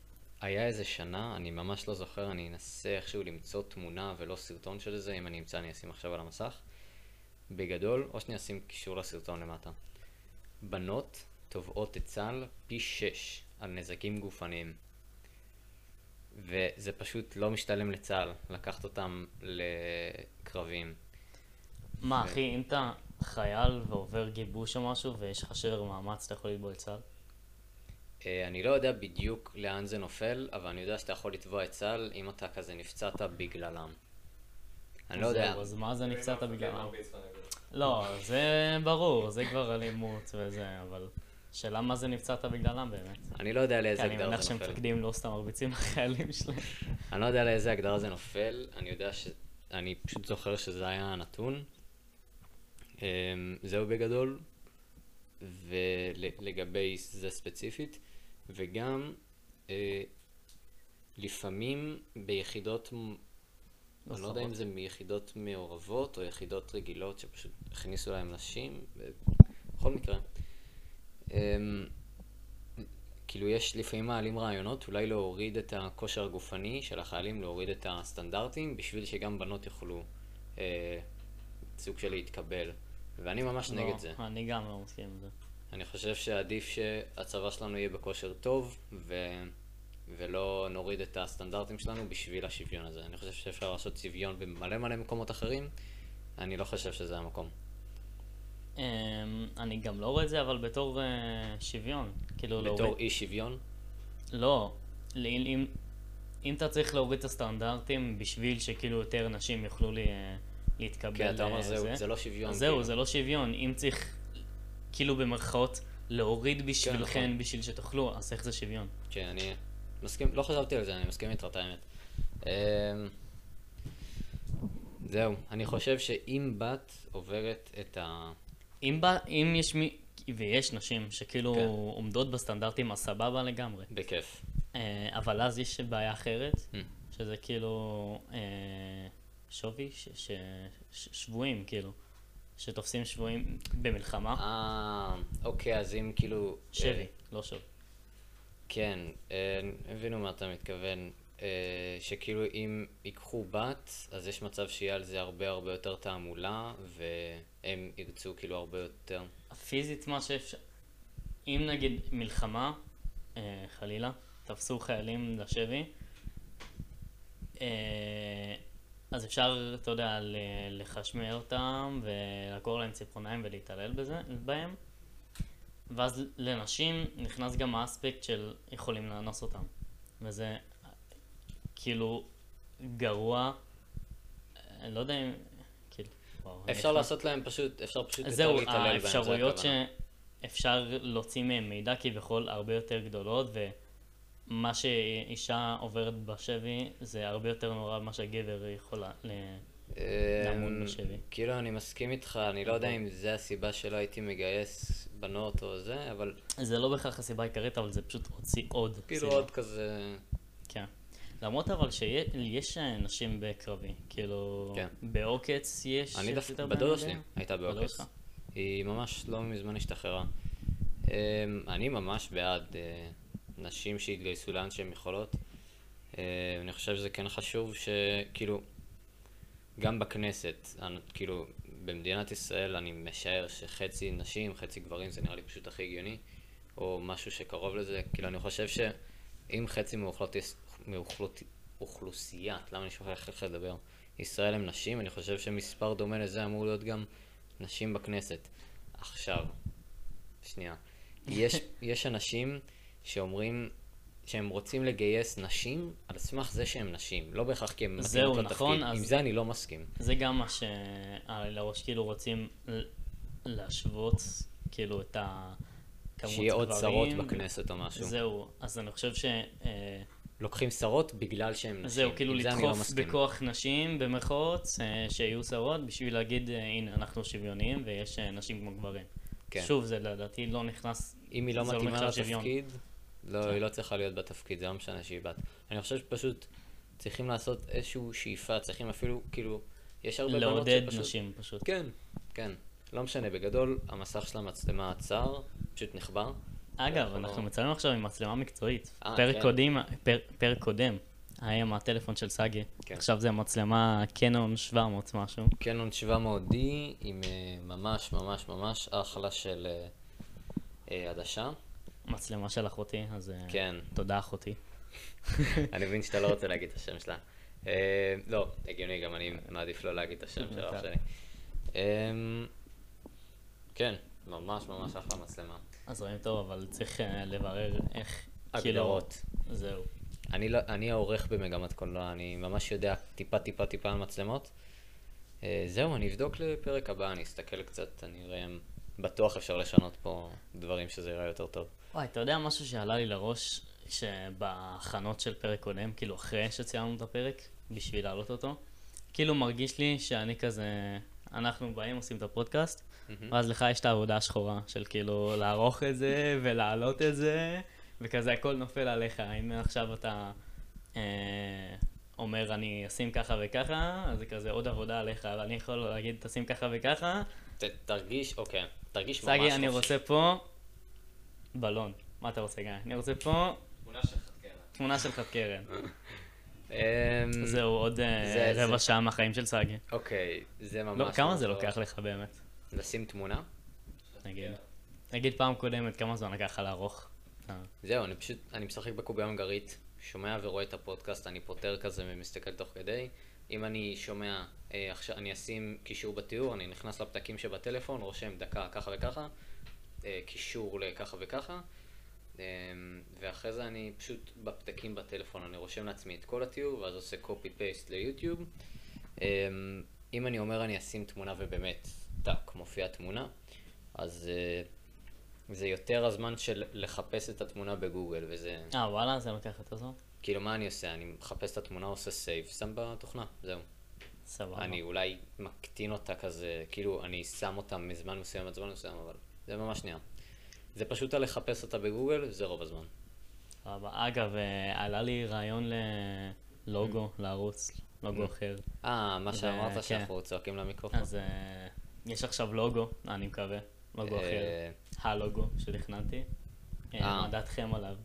היה איזה שנה, אני ממש לא זוכר, אני אנסה איכשהו למצוא תמונה ולא סרטון של זה, אם אני אמצא אני אשים עכשיו על המסך. בגדול, או שאני אשים קישור לסרטון למטה. בנות תובעות את צה"ל פי שש על נזקים גופניים. וזה פשוט לא משתלם לצה"ל לקחת אותם לקרבים. מה, אחי, אם אתה חייל ועובר גיבוש או משהו ויש לך שבר מאמץ, אתה יכול לתבוע את צה"ל? אני לא יודע בדיוק לאן זה נופל, אבל אני יודע שאתה יכול לתבוע את צה"ל אם אתה כזה נפצעת בגללם. אני לא יודע. אז מה זה נפצעת בגללם? לא, זה ברור, זה כבר אלימות וזה, אבל שאלה מה זה נפצעת בגללם באמת. אני לא יודע כי לאיזה אני הגדרה מניח זה נופל. שמפקדים לא סתם מרביצים לחיילים שלהם. אני לא יודע לאיזה הגדרה זה נופל, אני יודע ש... אני פשוט זוכר שזה היה הנתון. אמ, זהו בגדול, ולגבי זה ספציפית, וגם אה, לפעמים ביחידות, מ- אני לא יודע אם זה מיחידות מעורבות או יחידות רגילות שפשוט הכניסו להם נשים, בכל מקרה. אמ, כאילו יש לפעמים מעלים רעיונות אולי להוריד את הכושר הגופני של החיילים, להוריד את הסטנדרטים, בשביל שגם בנות יוכלו אה, סוג של להתקבל. ואני ממש לא, נגד זה. אני גם לא מסכים עם זה. אני חושב שעדיף שהצבא שלנו יהיה בכושר טוב, ו... ולא נוריד את הסטנדרטים שלנו בשביל השוויון הזה. אני חושב שאפשר לעשות שוויון במלא מלא מקומות אחרים, אני לא חושב שזה המקום. אמ, אני גם לא רואה את זה, אבל בתור אה, שוויון. כאילו בתור. אי שוויון, לא, אם, אם אתה צריך להוריד את הסטנדרטים בשביל שכאילו יותר נשים יוכלו לי, להתקבל כי אתה אומר אה, זהו, זה לא שוויון. זהו, כאילו. זה לא שוויון. אם צריך, כאילו במרכאות, להוריד בשבילכן נכון. בשביל שתוכלו, אז איך זה שוויון? כן, אני מסכים, לא חשבתי על זה, אני מסכים איתך את האמת. אמ, זהו, אני חושב שאם בת עוברת את ה... אם, בא, אם יש מי, ויש נשים שכאילו כן. עומדות בסטנדרטים, אז סבבה לגמרי. בכיף. אה, אבל אז יש בעיה אחרת, Hmm. שזה כאילו אה, שווי, ש, ש, שבויים, כאילו, שתופסים שבויים במלחמה, אה, אוקיי, אז אם כאילו... שבי, אה, לא שווי. כן, אה, הבינו מה אתה מתכוון. אה, שכאילו אם ייקחו בת, אז יש מצב שיהיה על זה הרבה הרבה יותר תעמולה, והם ירצו כאילו הרבה יותר... פיזית מה שאפשר, אם נגיד מלחמה, אה, חלילה, תפסו חיילים לשבי, אה, אז אפשר, אתה יודע, ל- לחשמל אותם ולעקור להם ציפורניים ולהתעלל בזה, בהם. ואז לנשים נכנס גם האספקט של יכולים לאנוס אותם. וזה כאילו גרוע, אני לא יודע אם, כאילו, וואו. אפשר יכול- לעשות להם פשוט, אפשר פשוט זהו, להתעלל בהם, זה האפשרויות. שאפשר להוציא מהם מידע כביכול הרבה יותר גדולות, ומה שאישה עוברת בשבי זה הרבה יותר נורא ממה שהגבר יכול ל- לעמוד אמ, בשבי. כאילו, אני מסכים איתך, אני לא יודע אם זה הסיבה שלא הייתי מגייס בנות או זה, אבל זה לא בהכרח הסיבה העיקרית, אבל זה פשוט הוציא עוד כאילו. עוד כזה... כן. למרות אבל שיש נשים בקרבי, כאילו, כן. בעוקץ יש אני דווקא, בדודה שלי? הייתה בעוקץ. היא ממש לא מזמן השתחררה. אמ, אני ממש בעד אה, נשים שיתגייסו לאן שהן יכולות. אה, אני חושב שזה כן חשוב שכאילו, גם בכנסת, כאילו, במדינת ישראל אני משער שחצי נשים, חצי גברים, זה נראה לי פשוט הכי הגיוני, או משהו שקרוב לזה. כאילו, אני חושב שאם חצי מאוכלות, מאוכלות, אוכלוסיית, למה אני שוכח איך לדבר? ישראל הם נשים, אני חושב שמספר דומה לזה אמור להיות גם נשים בכנסת. עכשיו, שנייה. יש, יש אנשים שאומרים שהם רוצים לגייס נשים על סמך זה שהם נשים, לא בהכרח כי זהו, מתאימות לתפקיד. נכון, עם אז- זה אני לא מסכים. זה גם מה שעל הראש כאילו רוצים להשוות כאילו את הכמות שיהיה עוד שרות. בכנסת או משהו. זהו, אז אני חושב ש... אה, לוקחים שרות בגלל שהם נשים. זהו, כאילו עם זה לא לדחוף מסכים. בכוח נשים במרכאות אה, שיהיו שרות בשביל להגיד אה, הנה אנחנו שוויוניים ויש נשים כמו גברים. כן. שוב, זה לדעתי לא נכנס... אם היא לא לא מתאימה. לתפקיד, לא, כן. היא לא צריכה להיות בתפקיד, זה לא משנה שהיא בת. אני חושב שפשוט צריכים לעשות איזושהי שאיפה, צריכים אפילו, כאילו, יש הרבה בנות לעודד שפשוט... נשים פשוט. כן, כן. לא משנה, בגדול, המסך של המצלמה עצר, פשוט נחבר. אגב, אנחנו מצלמים עכשיו עם מצלמה מקצועית. אה, פרק כן. קודם, פר- פרק קודם היה עם הטלפון של סאגי. כן. עכשיו זה מצלמה קנון 700 משהו. קנון 700D עם אה, ממש ממש ממש אחלה של אה, עדשה. מצלמה של אחותי, אז אה, כן. תודה אחותי. אני מבין שאתה לא רוצה להגיד את השם שלה. אה, לא, הגיוני, גם אני מעדיף לא להגיד את השם של אח שלי. אה, כן, ממש ממש אחלה מצלמה. אז רואים טוב, אבל צריך אה, לברר איך, הגדרות. כאילו, זהו. אני, לא, אני העורך במגמת קולנוע, אני ממש יודע טיפה טיפה טיפה על מצלמות. אה, זהו, אני אבדוק לפרק הבא, אני אסתכל קצת, אני אראה בטוח אפשר לשנות פה דברים שזה ייראה יותר טוב. וואי, אתה יודע משהו שעלה לי לראש, שבהכנות של פרק קודם, כאילו אחרי שציינו את הפרק, בשביל להעלות אותו, כאילו מרגיש לי שאני כזה, אנחנו באים, עושים את הפודקאסט, ואז לך יש את העבודה השחורה של כאילו לערוך את זה ולהעלות את זה, וכזה הכל נופל עליך. אם עכשיו אתה אה, אומר אני אשים ככה וככה, אז זה כזה עוד עבודה עליך, ואני יכול להגיד תשים ככה וככה. ת, תרגיש, אוקיי, תרגיש ממש סגי, אני חופשי. רוצה פה בלון. מה אתה רוצה, גיא? אני רוצה פה תמונה של חד קרן. תמונה של חד קרן. אמ, זהו, עוד אה, זה- רבע שעה מהחיים של סגי. אוקיי, זה ממש... לא, כמה ממש זה לא- לוקח לך באמת? לשים תמונה? נגיד. נגיד פעם קודמת, כמה זמן לקח לך לערוך? אה, זהו, אני פשוט, אני משחק בקובייה הונגרית, שומע ורואה את הפודקאסט, אני פותר כזה ומסתכל תוך כדי. אם אני שומע, אה, עכשיו, אני אשים קישור בתיאור, אני נכנס לפתקים שבטלפון, רושם דקה ככה וככה, אה, קישור לככה וככה, אה, ואחרי זה אני פשוט בפתקים בטלפון, אני רושם לעצמי את כל התיאור, ואז עושה copy-paste ליוטיוב. אם אני אומר אני אשים תמונה ובאמת, טאק, מופיעה תמונה, אז... זה יותר הזמן של לחפש את התמונה בגוגל, וזה... אה, וואלה, זה לוקח יותר זמן? כאילו, מה אני עושה? אני מחפש את התמונה, עושה save, שם בתוכנה, זהו. סבבה. אני אולי מקטין אותה כזה, כאילו, אני שם אותה מזמן מסוים עד זמן מסוים, אבל זה ממש שנייה. זה פשוט על לחפש אותה בגוגל, זה רוב הזמן. סבבה. אגב, אה, עלה לי רעיון ללוגו, לערוץ, לוגו אחר. אה, מה שאמרת כן. שאנחנו צועקים למיקרופון. אז אה, יש עכשיו לוגו, אני מקווה, לוגו אחר. אה, הלוגו שתכננתי. מה דעתכם עליו,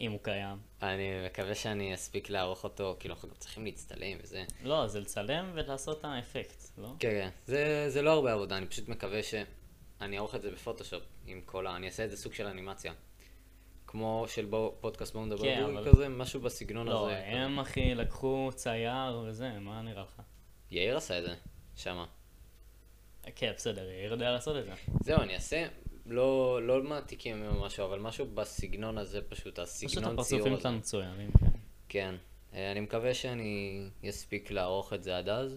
אם הוא קיים? אני מקווה שאני אספיק לערוך אותו, כאילו, אנחנו גם צריכים להצטלם וזה. לא, זה לצלם ולעשות את האפקט, לא? כן, כן. זה, זה לא הרבה עבודה, אני פשוט מקווה שאני אערוך את זה בפוטושופ עם כל ה... אני אעשה את זה סוג של אנימציה. כמו של בו, פודקאסט בואו נדבר כן, אבל- כזה, משהו בסגנון לא, הזה. הם אחי לקחו צייר וזה, מה נראה לך? יאיר עשה את זה, שמה. כן, בסדר, יאיר יודע לעשות את זה. זהו, אני אעשה, לא, לא מעתיקים ממנו משהו, אבל משהו בסגנון הזה פשוט, פשוט הסגנון ציור הפרצופים הזה. שלנו מצוינים, כן. כן. אה, אני מקווה שאני אספיק לערוך את זה עד אז.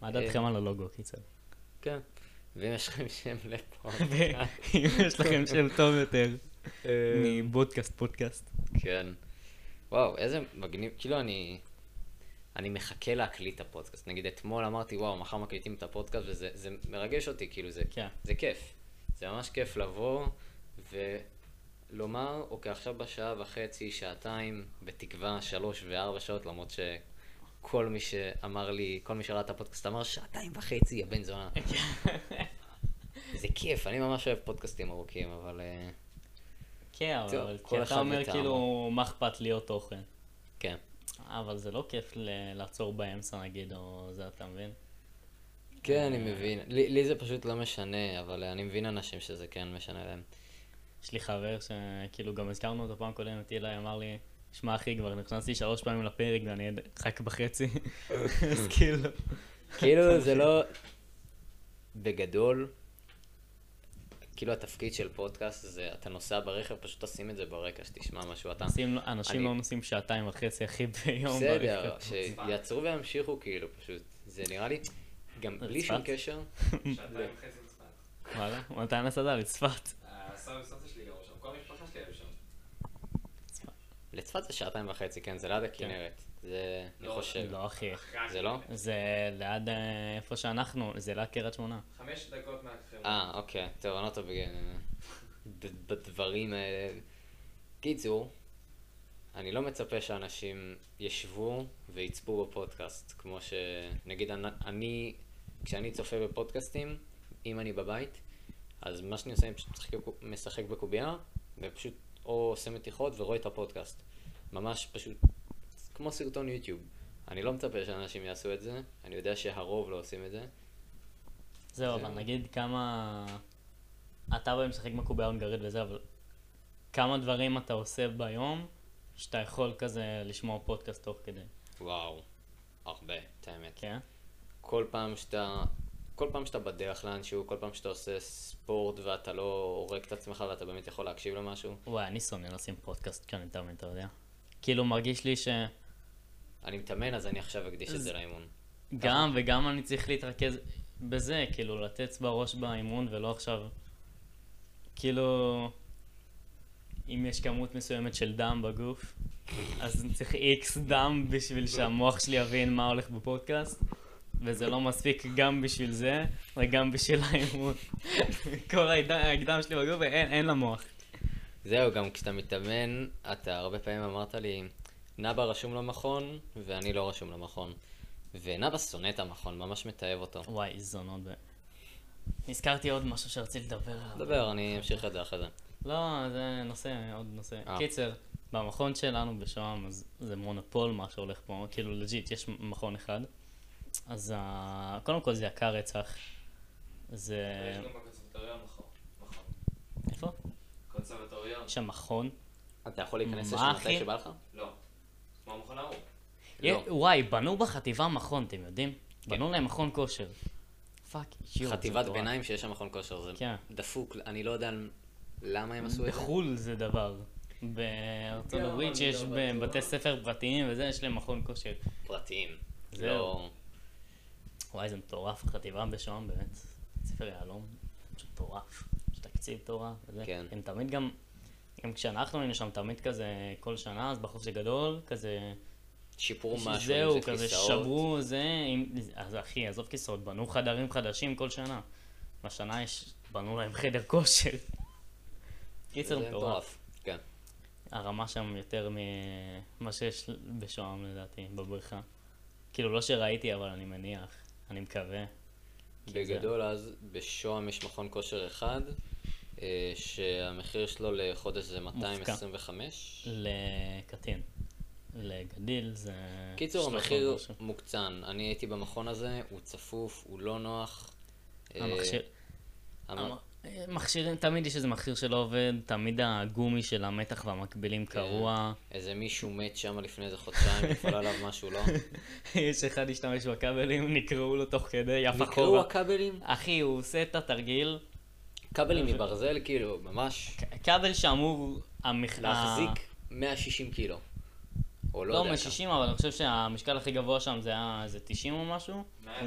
מה דעתכם על הלוגו, קיצר? כן. ואם יש לכם שם לפה. אם יש לכם שם טוב יותר מבודקאסט פודקאסט. כן. וואו, איזה מגניב, כאילו אני... אני מחכה להקליט את הפודקאסט. נגיד אתמול אמרתי, וואו, מחר מקליטים את הפודקאסט, וזה זה מרגש אותי, כאילו, זה, כן. זה כיף. זה ממש כיף לבוא ולומר, אוקיי, עכשיו בשעה וחצי, שעתיים, בתקווה שלוש וארבע שעות, למרות שכל מי שאמר לי, כל מי שראה את הפודקאסט אמר, שעתיים וחצי, יא בן זונה. זה כיף, אני ממש אוהב פודקאסטים ארוכים, אבל... אה, כן, אבל כי אתה אומר. כאילו, מה אכפת להיות תוכן? כן. אבל זה לא כיף לעצור באמצע נגיד, או זה, אתה מבין? כן, אני מבין. לי, לי זה פשוט לא משנה, אבל אני מבין אנשים שזה כן משנה להם. יש לי חבר שכאילו גם הזכרנו אותו פעם קודמת, אילי אמר לי, שמע אחי, כבר נכנסתי שלוש פעמים לפרק ואני רק בחצי, אז כאילו, כאילו, זה לא... בגדול, כאילו התפקיד של פודקאסט זה, אתה נוסע ברכב, פשוט תשים את זה ברקע, שתשמע משהו. אתה... אנשים אני- לא נוסעים שעתיים וחצי אחי ביום בסדר, ברכב. שיעצרו וימשיכו, כאילו, פשוט. זה נראה לי, גם בלי שום? קשר, שעתיים וחצי בצפת. וואלה, מתי נסעת לצפת? הסבא וסבתא שלי גרו שם, כל המשפחה שלי היו שם. לצפת זה שעתיים וחצי, כן, זה ליד הכנרת. זה, אני לא, חושב. לא אחי, זה לא? זה ליד אה, איפה שאנחנו, זה ליד קריית שמונה. חמש דקות מהחברה. אה, אוקיי, טוב, אני לא טוב ב- בדברים האלה. קיצור, אני לא מצפה שאנשים ישבו ויצפו בפודקאסט, כמו שנגיד אני, כשאני צופה בפודקאסטים, אם אני בבית, אז מה שאני עושה, אני פשוט משחק, משחק בקובייה, ופשוט או עושה מתיחות ורואה את הפודקאסט. ממש פשוט, כמו סרטון יוטיוב. אני לא מצפה שאנשים יעשו את זה, אני יודע שהרוב לא עושים את זה. זהו, זה- אבל נגיד כמה... אתה בא משחק מקובייה הונגרית וזה, אבל כמה דברים אתה עושה ביום, שאתה יכול כזה לשמוע פודקאסט תוך כדי, וואו, הרבה, את האמת. כן? כל פעם שאתה, כל פעם שאתה בדרך לאנשהו, כל פעם שאתה עושה ספורט ואתה לא הורג את עצמך ואתה באמת יכול להקשיב למשהו, וואי, אני שונא לשים פודקאסט כשאני מתאמן, אתה יודע? כאילו, מרגיש לי שגם אני מתאמן אז אני עכשיו אקדיש את זה לאימון. וגם אני צריך להתרכז בזה, כאילו, לתת בראש באימון ולא עכשיו... כאילו, אם יש כמות מסוימת של דם בגוף, אז אני צריך איקס דם בשביל שהמוח שלי יבין מה הולך בפודקאסט, וזה לא מספיק גם בשביל זה, וגם בשביל האימון. כל הדם שלי בגוף, אין, אין למוח. זהו, גם כשאתה מתאמן, אתה הרבה פעמים אמרת לי, נאבה רשום למכון ואני לא רשום למכון. ונאבה שונא את המכון, ממש מתעב אותו. וואי, זונות. ב- נזכרתי עוד משהו שרציתי לדבר עליו. דבר, אני אמשיך את זה אחרי זה. לא, זה נושא, עוד נושא. אה. קיצר, במכון שלנו בשוהם, אז זה מונופול מה שהולך פה, כאילו legit, יש מכון אחד. אז ה- קודם כל זה יקר רצח. זה... יש גם בקונסרבטוריון מכון. מכון. איפה? קונסרבטוריון. יש שם מכון. אתה יכול להיכנס לשם? מתי שבא לך? לא. כמו המכון ההוא. לא. וואי, בנו בחטיבה מכון, אתם יודעים? בנו להם מכון כושר. fuck, זה חטיבת. ביניים שיש שם מכון כושר, זה כן. דפוק, אני לא יודע למה הם עשו את זה. בחו"ל זה דבר. בארצות גם הברית שיש לא. בתי ספר פרטיים וזה, יש להם מכון כושר. פרטיים. זהו. וואי, זה מטורף, החטיבה בשוהם באמת. ספר יהלום, פשוט מטורף. יש תקציב מטורף וזה. כן. הם תמיד גם, גם כשאנחנו היינו שם תמיד כזה כל שנה, אז בחופש הגדול, כזה, שיפרו משהו, זהו, זה כזה כיסאות. שברו, זה, עם, אז אחי, עזוב כיסאות, בנו חדרים חדשים כל שנה. בשנה יש, בנו להם חדר כושר. קיצר מטורף. כן. הרמה שם יותר ממה שיש בשוהם לדעתי, בבריכה. כאילו, לא שראיתי, אבל אני מניח, אני מקווה. בגדול אז בשוהם יש מכון כושר אחד, אה, שהמחיר שלו לחודש זה 225. לקטין. לגדיל זה... קיצור, 300 המחיר. מוקצן. אני הייתי במכון הזה, הוא צפוף, הוא לא נוח. אה, המכשיר... המ- המ- מכשירים, תמיד יש איזה מכשיר שלא עובד, תמיד הגומי של המתח והמקבילים כן. קרוע. איזה מישהו מת שם לפני איזה חודשיים, נפל עליו משהו, לא? יש אחד השתמש בכבלים, נקרעו לו תוך כדי, יפה חובה. נקרעו הכבלים? אחי, הוא עושה את התרגיל. כבלים מברזל, כאילו, ממש. כבל שאמור... להחזיק 160 קילו. או לא, לא יודע כמה. לא 160, אבל אני חושב שהמשקל הכי גבוה שם זה היה איזה 90 או משהו. 100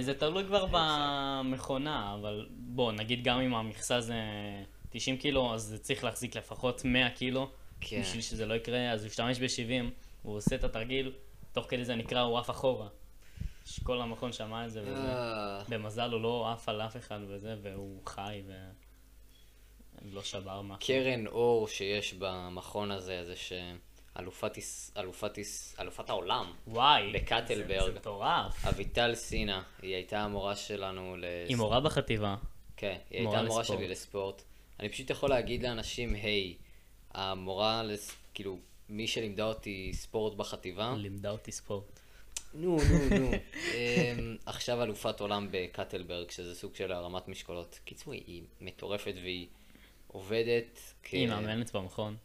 זה תלוי כבר במכונה, אבל בוא, נגיד גם אם המכסה זה 90 קילו, אז זה צריך להחזיק לפחות 100 קילו, כן. בשביל שזה לא יקרה, אז הוא ישתמש ב-70, הוא עושה את התרגיל, תוך כדי זה נקרא, הוא עף אחורה. שכל המכון שמע את זה וזה. אה, במזל הוא לא עף על אף אחד וזה, והוא חי ו... לא שבר משהו. קרן אור שיש במכון הזה, זה שאלופת אלופת איס- אלופת העולם, וואי, בקטלברג. זה, זה מטורף. אביטל סינה, היא הייתה המורה שלנו ל... היא מורה בחטיבה. כן, היא מורה הייתה המורה לספורט. שלי לספורט. אני פשוט יכול להגיד לאנשים, היי, המורה, לס... כאילו, מי שלימדה אותי ספורט בחטיבה, לימדה אותי ספורט. נו, נו, נו. אמ, עכשיו אלופת עולם בקטלבל, שזה סוג של הרמת משקולות. קיצור, היא מטורפת והיא עובדת היא מאמנת במכון.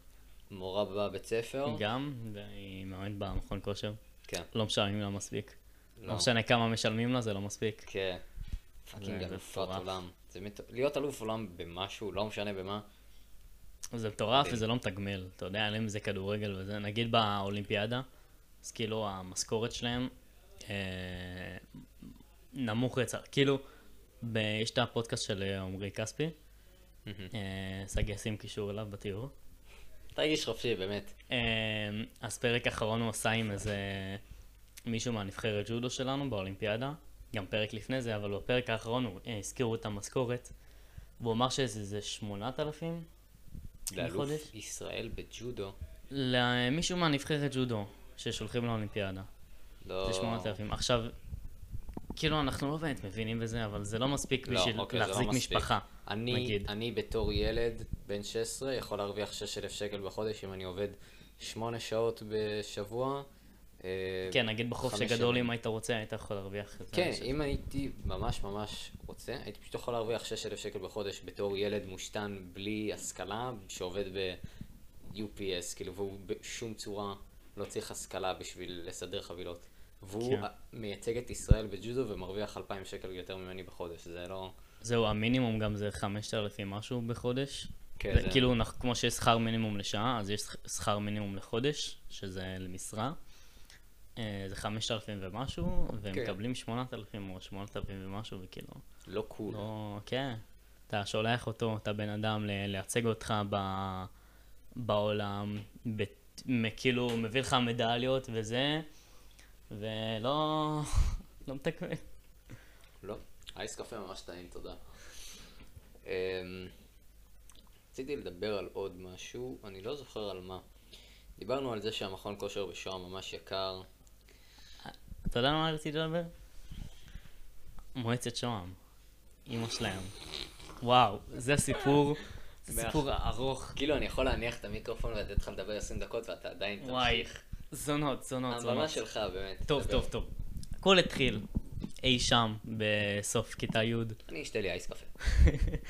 כמורה בבית ספר. גם, והיא מאמנת במכון כושר. כן, לא משלמים לה מספיק. לא. לא משנה כמה משלמים לה, זה לא מספיק. כן. fucking אלופת. עולם. זה מט... להיות אלוף עולם במשהו, לא משנה במה. זה מטורף. וזה לא מתגמל. אתה יודע, אין להם איזה כדורגל וזה. נגיד באולימפיאדה, אז כאילו המשכורת שלהם אה, נמוך רצח. כאילו, ב... יש את הפודקאסט של אה, עמרי כספי, אה, שגיא ישים קישור אליו בתיאור. תרגיש חופשי, באמת. אה, אז פרק אחרון הוא עשה עם איזה מישהו מהנבחרת ג'ודו שלנו באולימפיאדה, גם פרק לפני זה, אבל בפרק האחרון הוא, אה, הזכירו את המשכורת, והוא אמר שזה זה 8,000 לאלוף בחודש? ישראל בג'ודו. למישהו מהנבחרת ג'ודו ששולחים לאולימפיאדה, לא... זה 8,000. עכשיו, כאילו אנחנו לא באמת מבינים בזה, אבל זה לא מספיק לא, בשביל אוקיי, לא להחזיק מספיק. משפחה, אני, נגיד. אני בתור ילד בן 16 יכול להרוויח 6,000 שקל בחודש אם אני עובד 8 שעות בשבוע, אה, כן, נגיד בחופש הגדול. אם היית רוצה, היית יכול להרוויח את זה. כן, אם הייתי ממש ממש רוצה, הייתי פשוט יכול להרוויח 6,000 שקל בחודש בתור ילד מושתן בלי השכלה, שעובד ב-UPS, כאילו, והוא בשום צורה לא צריך השכלה בשביל לסדר חבילות. והוא כן. מייצג את ישראל בג'ודו ומרוויח 2,000 שקל יותר ממני בחודש, זה לא... זהו, המינימום גם זה 5,000 משהו בחודש. כן, זה- כאילו, כמו שיש שכר מינימום לשעה, אז יש שכ- שכר מינימום לחודש, שזה למשרה. אה, זה 5,000 ומשהו, והם כן. מקבלים 8,000 או 8,000 ומשהו, וכאילו, לא קול. לא, כן. אתה שולח אותו, את הבן אדם, לייצג אותך ב- בעולם, ב- כאילו, מביא לך מדליות וזה, ולא, לא מתקבל. לא. אייס קפה ממש טעים, תודה. אמ, רציתי לדבר על עוד משהו, אני לא זוכר על מה. דיברנו על זה שהמכון כושר בשוהם ממש יקר. אתה יודע על מה רציתי לדבר? מועצת שוהם. אימא שלהם. וואו, זה סיפור, זה סיפור ארוך. כאילו אני יכול להניח את המיקרופון ולתת לך לדבר 20 דקות ואתה עדיין תמשיך. זונות, זונות, הבמה זונות. שלך באמת. טוב. טוב, טוב. הכל התחיל אי שם בסוף כיתה י'. אני אשתה לי אייס קפה.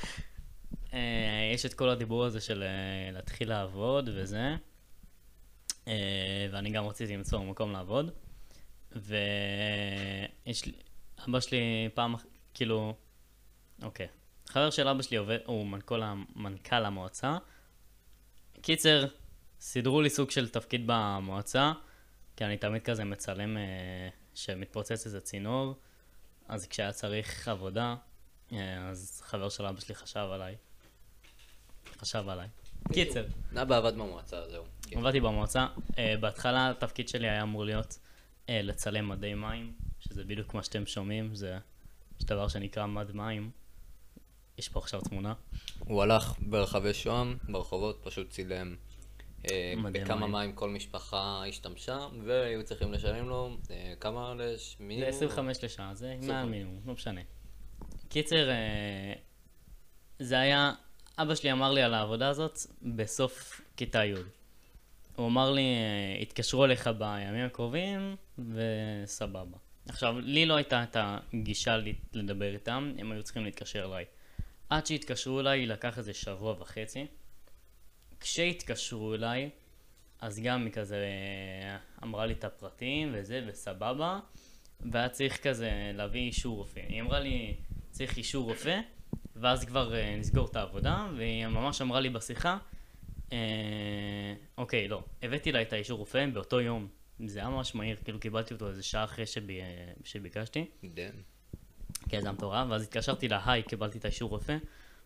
אה, יש את כל הדיבור הזה של אה, להתחיל לעבוד וזה, אה, ואני גם רציתי למצוא מקום לעבוד, ויש לי, אבא שלי פעם, כאילו, אוקיי, חבר של אבא שלי עובד, הוא מנכ"ל, מנכ"ל המועצה. קיצר, סידרו לי סוג של תפקיד במועצה, כי אני תמיד כזה מצלם אה, שמתפוצץ איזה צינור, אז כשהיה צריך עבודה, אה, אז חבר של אבא שלי חשב עליי. חשב עליי. קיצר, אבא עבד במועצה, זהו. כן. עבדתי במועצה. אה, בהתחלה התפקיד שלי היה אמור להיות אה, לצלם מדי מים, שזה בדיוק מה שאתם שומעים, זה יש דבר שנקרא מד מים. יש פה עכשיו תמונה. הוא הלך ברחבי שוהם, ברחובות, פשוט צילם אה, מדי בכמה מים. מים כל משפחה השתמשה, והיו צריכים לשלם לו אה, כמה לש... זה מינימום? 25 לשעה, זה 25. מעל מינימום, לא משנה. קיצר, אה, זה היה, אבא שלי אמר לי על העבודה הזאת בסוף כיתה י'. הוא אמר לי, יתקשרו אליך בימים הקרובים, וסבבה. עכשיו, לי לא הייתה את הגישה לדבר איתם, הם היו צריכים להתקשר אליי. עד שהתקשרו אליי, לקח איזה שבוע וחצי. כשהתקשרו אליי, אז גם היא כזה אה, אמרה לי את הפרטים וזה, וסבבה, והיה צריך כזה להביא אישור רופא. היא אמרה לי, צריך אישור רופא, ואז כבר אה, נסגור את העבודה, והיא ממש אמרה לי בשיחה, אה, אוקיי, לא, הבאתי לה את האישור רופא באותו יום. זה היה ממש מהיר, כאילו קיבלתי אותו איזה שעה אחרי שבי, אה, שביקשתי. דן. כן, זה היה מטורף, ואז התקשרתי לה, היי, קיבלתי את האישור רופא,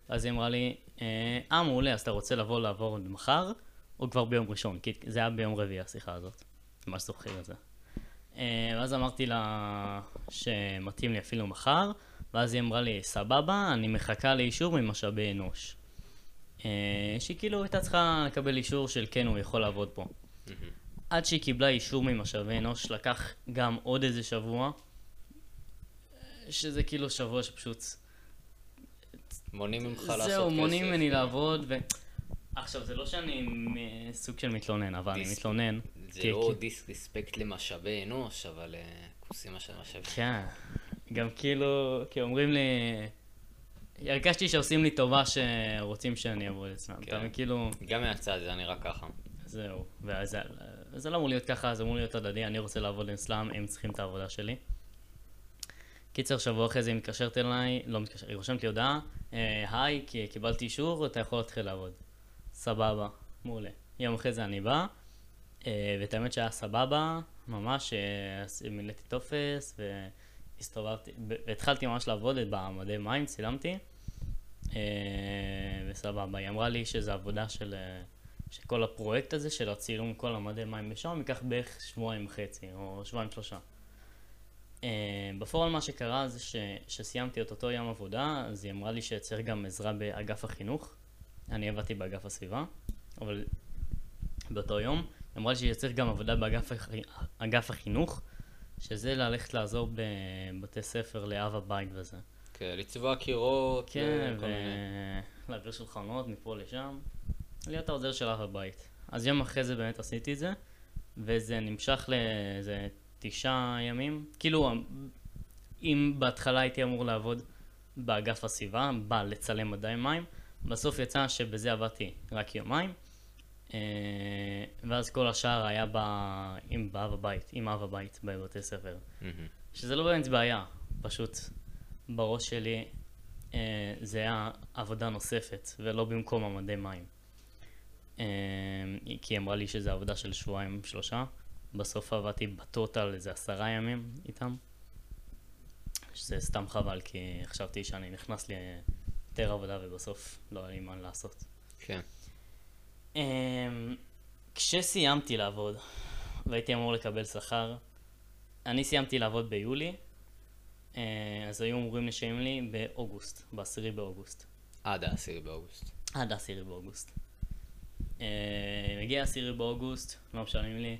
ואז היא אמרה לי, אה, אה, מעולה, אז אתה רוצה לבוא לעבור מחר, או כבר ביום ראשון? כי זה היה ביום רביעי השיחה הזאת, ממש זוכר את זה. אה, ואז אמרתי לה שמתאים לי אפילו מחר, ואז היא אמרה לי, סבבה, אני מחכה לאישור ממשאבי אנוש. אה, שהיא כאילו הייתה צריכה לקבל אישור של כן, הוא יכול לעבוד פה. עד שהיא קיבלה אישור ממשאבי אנוש, לקח גם עוד איזה שבוע, שזה כאילו שבוע שפשוט... מונעים ממך לעשות כסף. זהו, מונעים ממני. לעבוד, ו... עכשיו, זה לא שאני סוג של מתלונן, אבל אני מתלונן. זה לא דיסרספקט למשאבי אנוש, אבל אה, כוסים של משאבי. כן, גם כאילו, כי אומרים לי... הרגשתי שעושים לי טובה שרוצים שאני אעבוד אצלם. כן. אתה מבין, כאילו, גם מהצד זה נראה ככה. זהו. וזה זה לא אמור להיות ככה, זה אמור להיות הדדי, אני רוצה לעבוד אצלם, הם צריכים את העבודה שלי. קיצר, שבוע אחרי זה היא מתקשרת אליי, לא מתקשרת, היא רושמת לי הודעה, אה, היי, כי קיבלתי אישור, אתה יכול להתחיל לעבוד. סבבה, מעולה. יום אחרי זה אני בא, אה, ואת האמת שהיה סבבה, ממש, אה, מילאתי טופס, והסתובבתי, והתחלתי ממש לעבוד במדי מים, צילמתי, וסבבה. היא אמרה לי שזו עבודה של, שכל הפרויקט הזה של הצילום כל המדי מים בשם ייקח בערך שבועיים וחצי, או שבועיים שלושה. Uh, בפועל מה שקרה זה ש, שסיימתי את אותו יום עבודה, אז היא אמרה לי שצריך גם עזרה באגף החינוך. אני עבדתי באגף הסביבה, אבל באותו יום. היא אמרה לי שצריך גם עבודה באגף הח- החינוך, שזה ללכת לעזור בבתי ספר לאב הבית וזה. כן, לצבוע קירות, כן, וכל מיני. ולהעביר שולחנות מפה לשם, להיות העוזר של אב הבית. אז יום אחרי זה באמת עשיתי את זה, וזה נמשך לאיזה תשעה ימים. כאילו, אם בהתחלה הייתי אמור לעבוד באגף הסביבה, בא לצלם מדעי מים, בסוף יצא שבזה עבדתי רק יומיים, אה, ואז כל השאר היה ב... עם באב הבית, עם אב הבית בבתי ספר. מהמם. שזה לא באמת בעיה, פשוט בראש שלי אה, זה היה עבודה נוספת, ולא במקום המדי מים. אה, כי היא אמרה לי שזה עבודה של שבועיים שלושה, בסוף עבדתי בטוטל איזה עשרה ימים איתם, שזה סתם חבל, כי חשבתי שאני נכנס ליותר עבודה ובסוף לא היה לי מה לעשות. כן. אמ, כשסיימתי לעבוד והייתי אמור לקבל שכר, אני סיימתי לעבוד ביולי, אה, אז היו אמורים לשלם לי באוגוסט, ב-10 באוגוסט. עד ה-10 באוגוסט. עד ה-10 באוגוסט. אה, מגיע ה-10 באוגוסט, לא משלמים לי,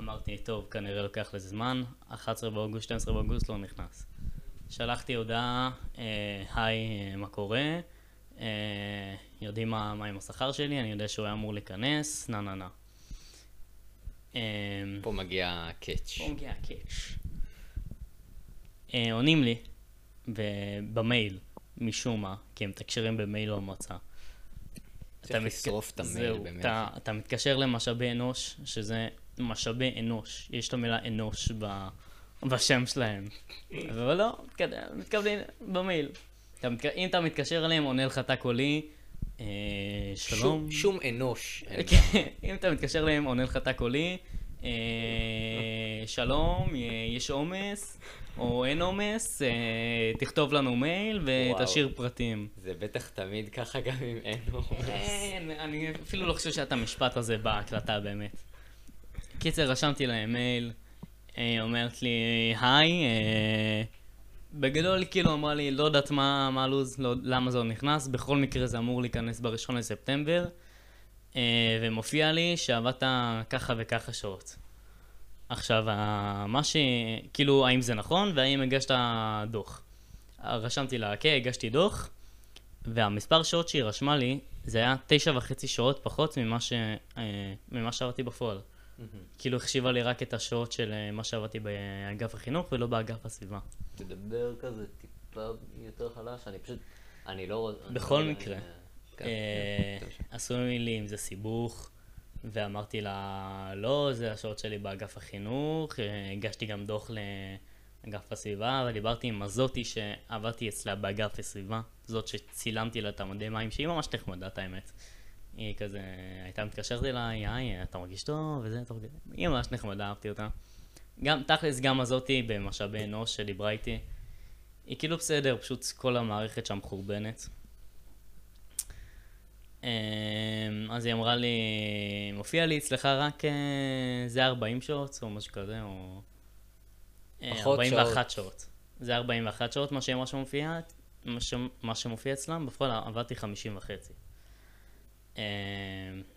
אמרתי, טוב, כנראה לוקח לזה זמן, 11 באוגוסט, 12 באוגוסט לא נכנס. שלחתי הודעה, אה, היי, אה, מה קורה? אה, יודעים מה, מה עם השכר שלי, אני יודע שהוא היה אמור להיכנס, נה נה נה. אה, פה מגיע הקאץ'. פה מגיע הקאץ'. עונים לי במייל, משום מה, כי הם מתקשרים במייל במועצה. צריך אתה לשרוף את המייל. אתה, אתה מתקשר למשאבי אנוש, שזה משאבי אנוש, יש את המילה אנוש ב, בשם שלהם. אבל לא, מתקבלים במייל. אתה מתק... אם אתה מתקשר אליהם, עונה לך תא קולי, אה, שלום. שום- שום אנוש. אם אתה מתקשר אליהם, עונה לך תא קולי, אה, שלום, אה, יש עומס, או אין עומס, אה, תכתוב לנו מייל ותשאיר פרטים. זה בטח תמיד ככה גם אם אין עומס. אין, אני אפילו לא חושב שאת המשפט הזה בהקלטה באמת. קיצר, רשמתי להם מייל, אה, אומרת לי, היי, אה, בגדול היא כאילו אמרה לי, לא יודעת מה הלו"ז, לא, למה זה לא נכנס, בכל מקרה זה אמור להיכנס בראשון לספטמבר, אה, ומופיע לי שעבדת ככה וככה שעות. עכשיו, מה ש... כאילו, האם זה נכון, והאם הגשת דוח. רשמתי לה, כן, הגשתי דוח, והמספר שעות שהיא רשמה לי, זה היה תשע וחצי שעות פחות ממה, ש... ממה שעבדתי בפועל. כאילו החשיבה לי רק את השעות של אה, מה שעבדתי באגף החינוך ולא באגף הסביבה. תדבר כזה טיפה יותר חלש, אני פשוט, אני לא רוצה... בכל לא- מקרה, כן, אה, כן, תמשיך. עשו לי עם זה סיבוך, ואמרתי לה, לא, זה השעות שלי באגף החינוך, אה, הגשתי גם דוח לאגף הסביבה, ודיברתי עם הזאתי שעבדתי אצלה באגף הסביבה, זאת שצילמתי לה את המדי מים, שהיא ממש נחמדת האמת. היא כזה, הייתה מתקשרת אליי, היי, אתה מרגיש טוב, וזה, טוב, היא ממש נחמדה, אהבתי אותה. גם, תכלס, גם הזאתי במשאבי אנוש שדיברה איתי, היא כאילו בסדר, פשוט כל המערכת שם חורבנת. אמ, אז היא אמרה לי, מופיע לי אצלך רק אה, זה 40 שעות, או משהו כזה, או... אה, פחות 41 שעות. זה 41 שעות, מה שהיא אמרה שמופיע, מה שמופיע אצלם, בפועל עבדתי 50 וחצי. אמ,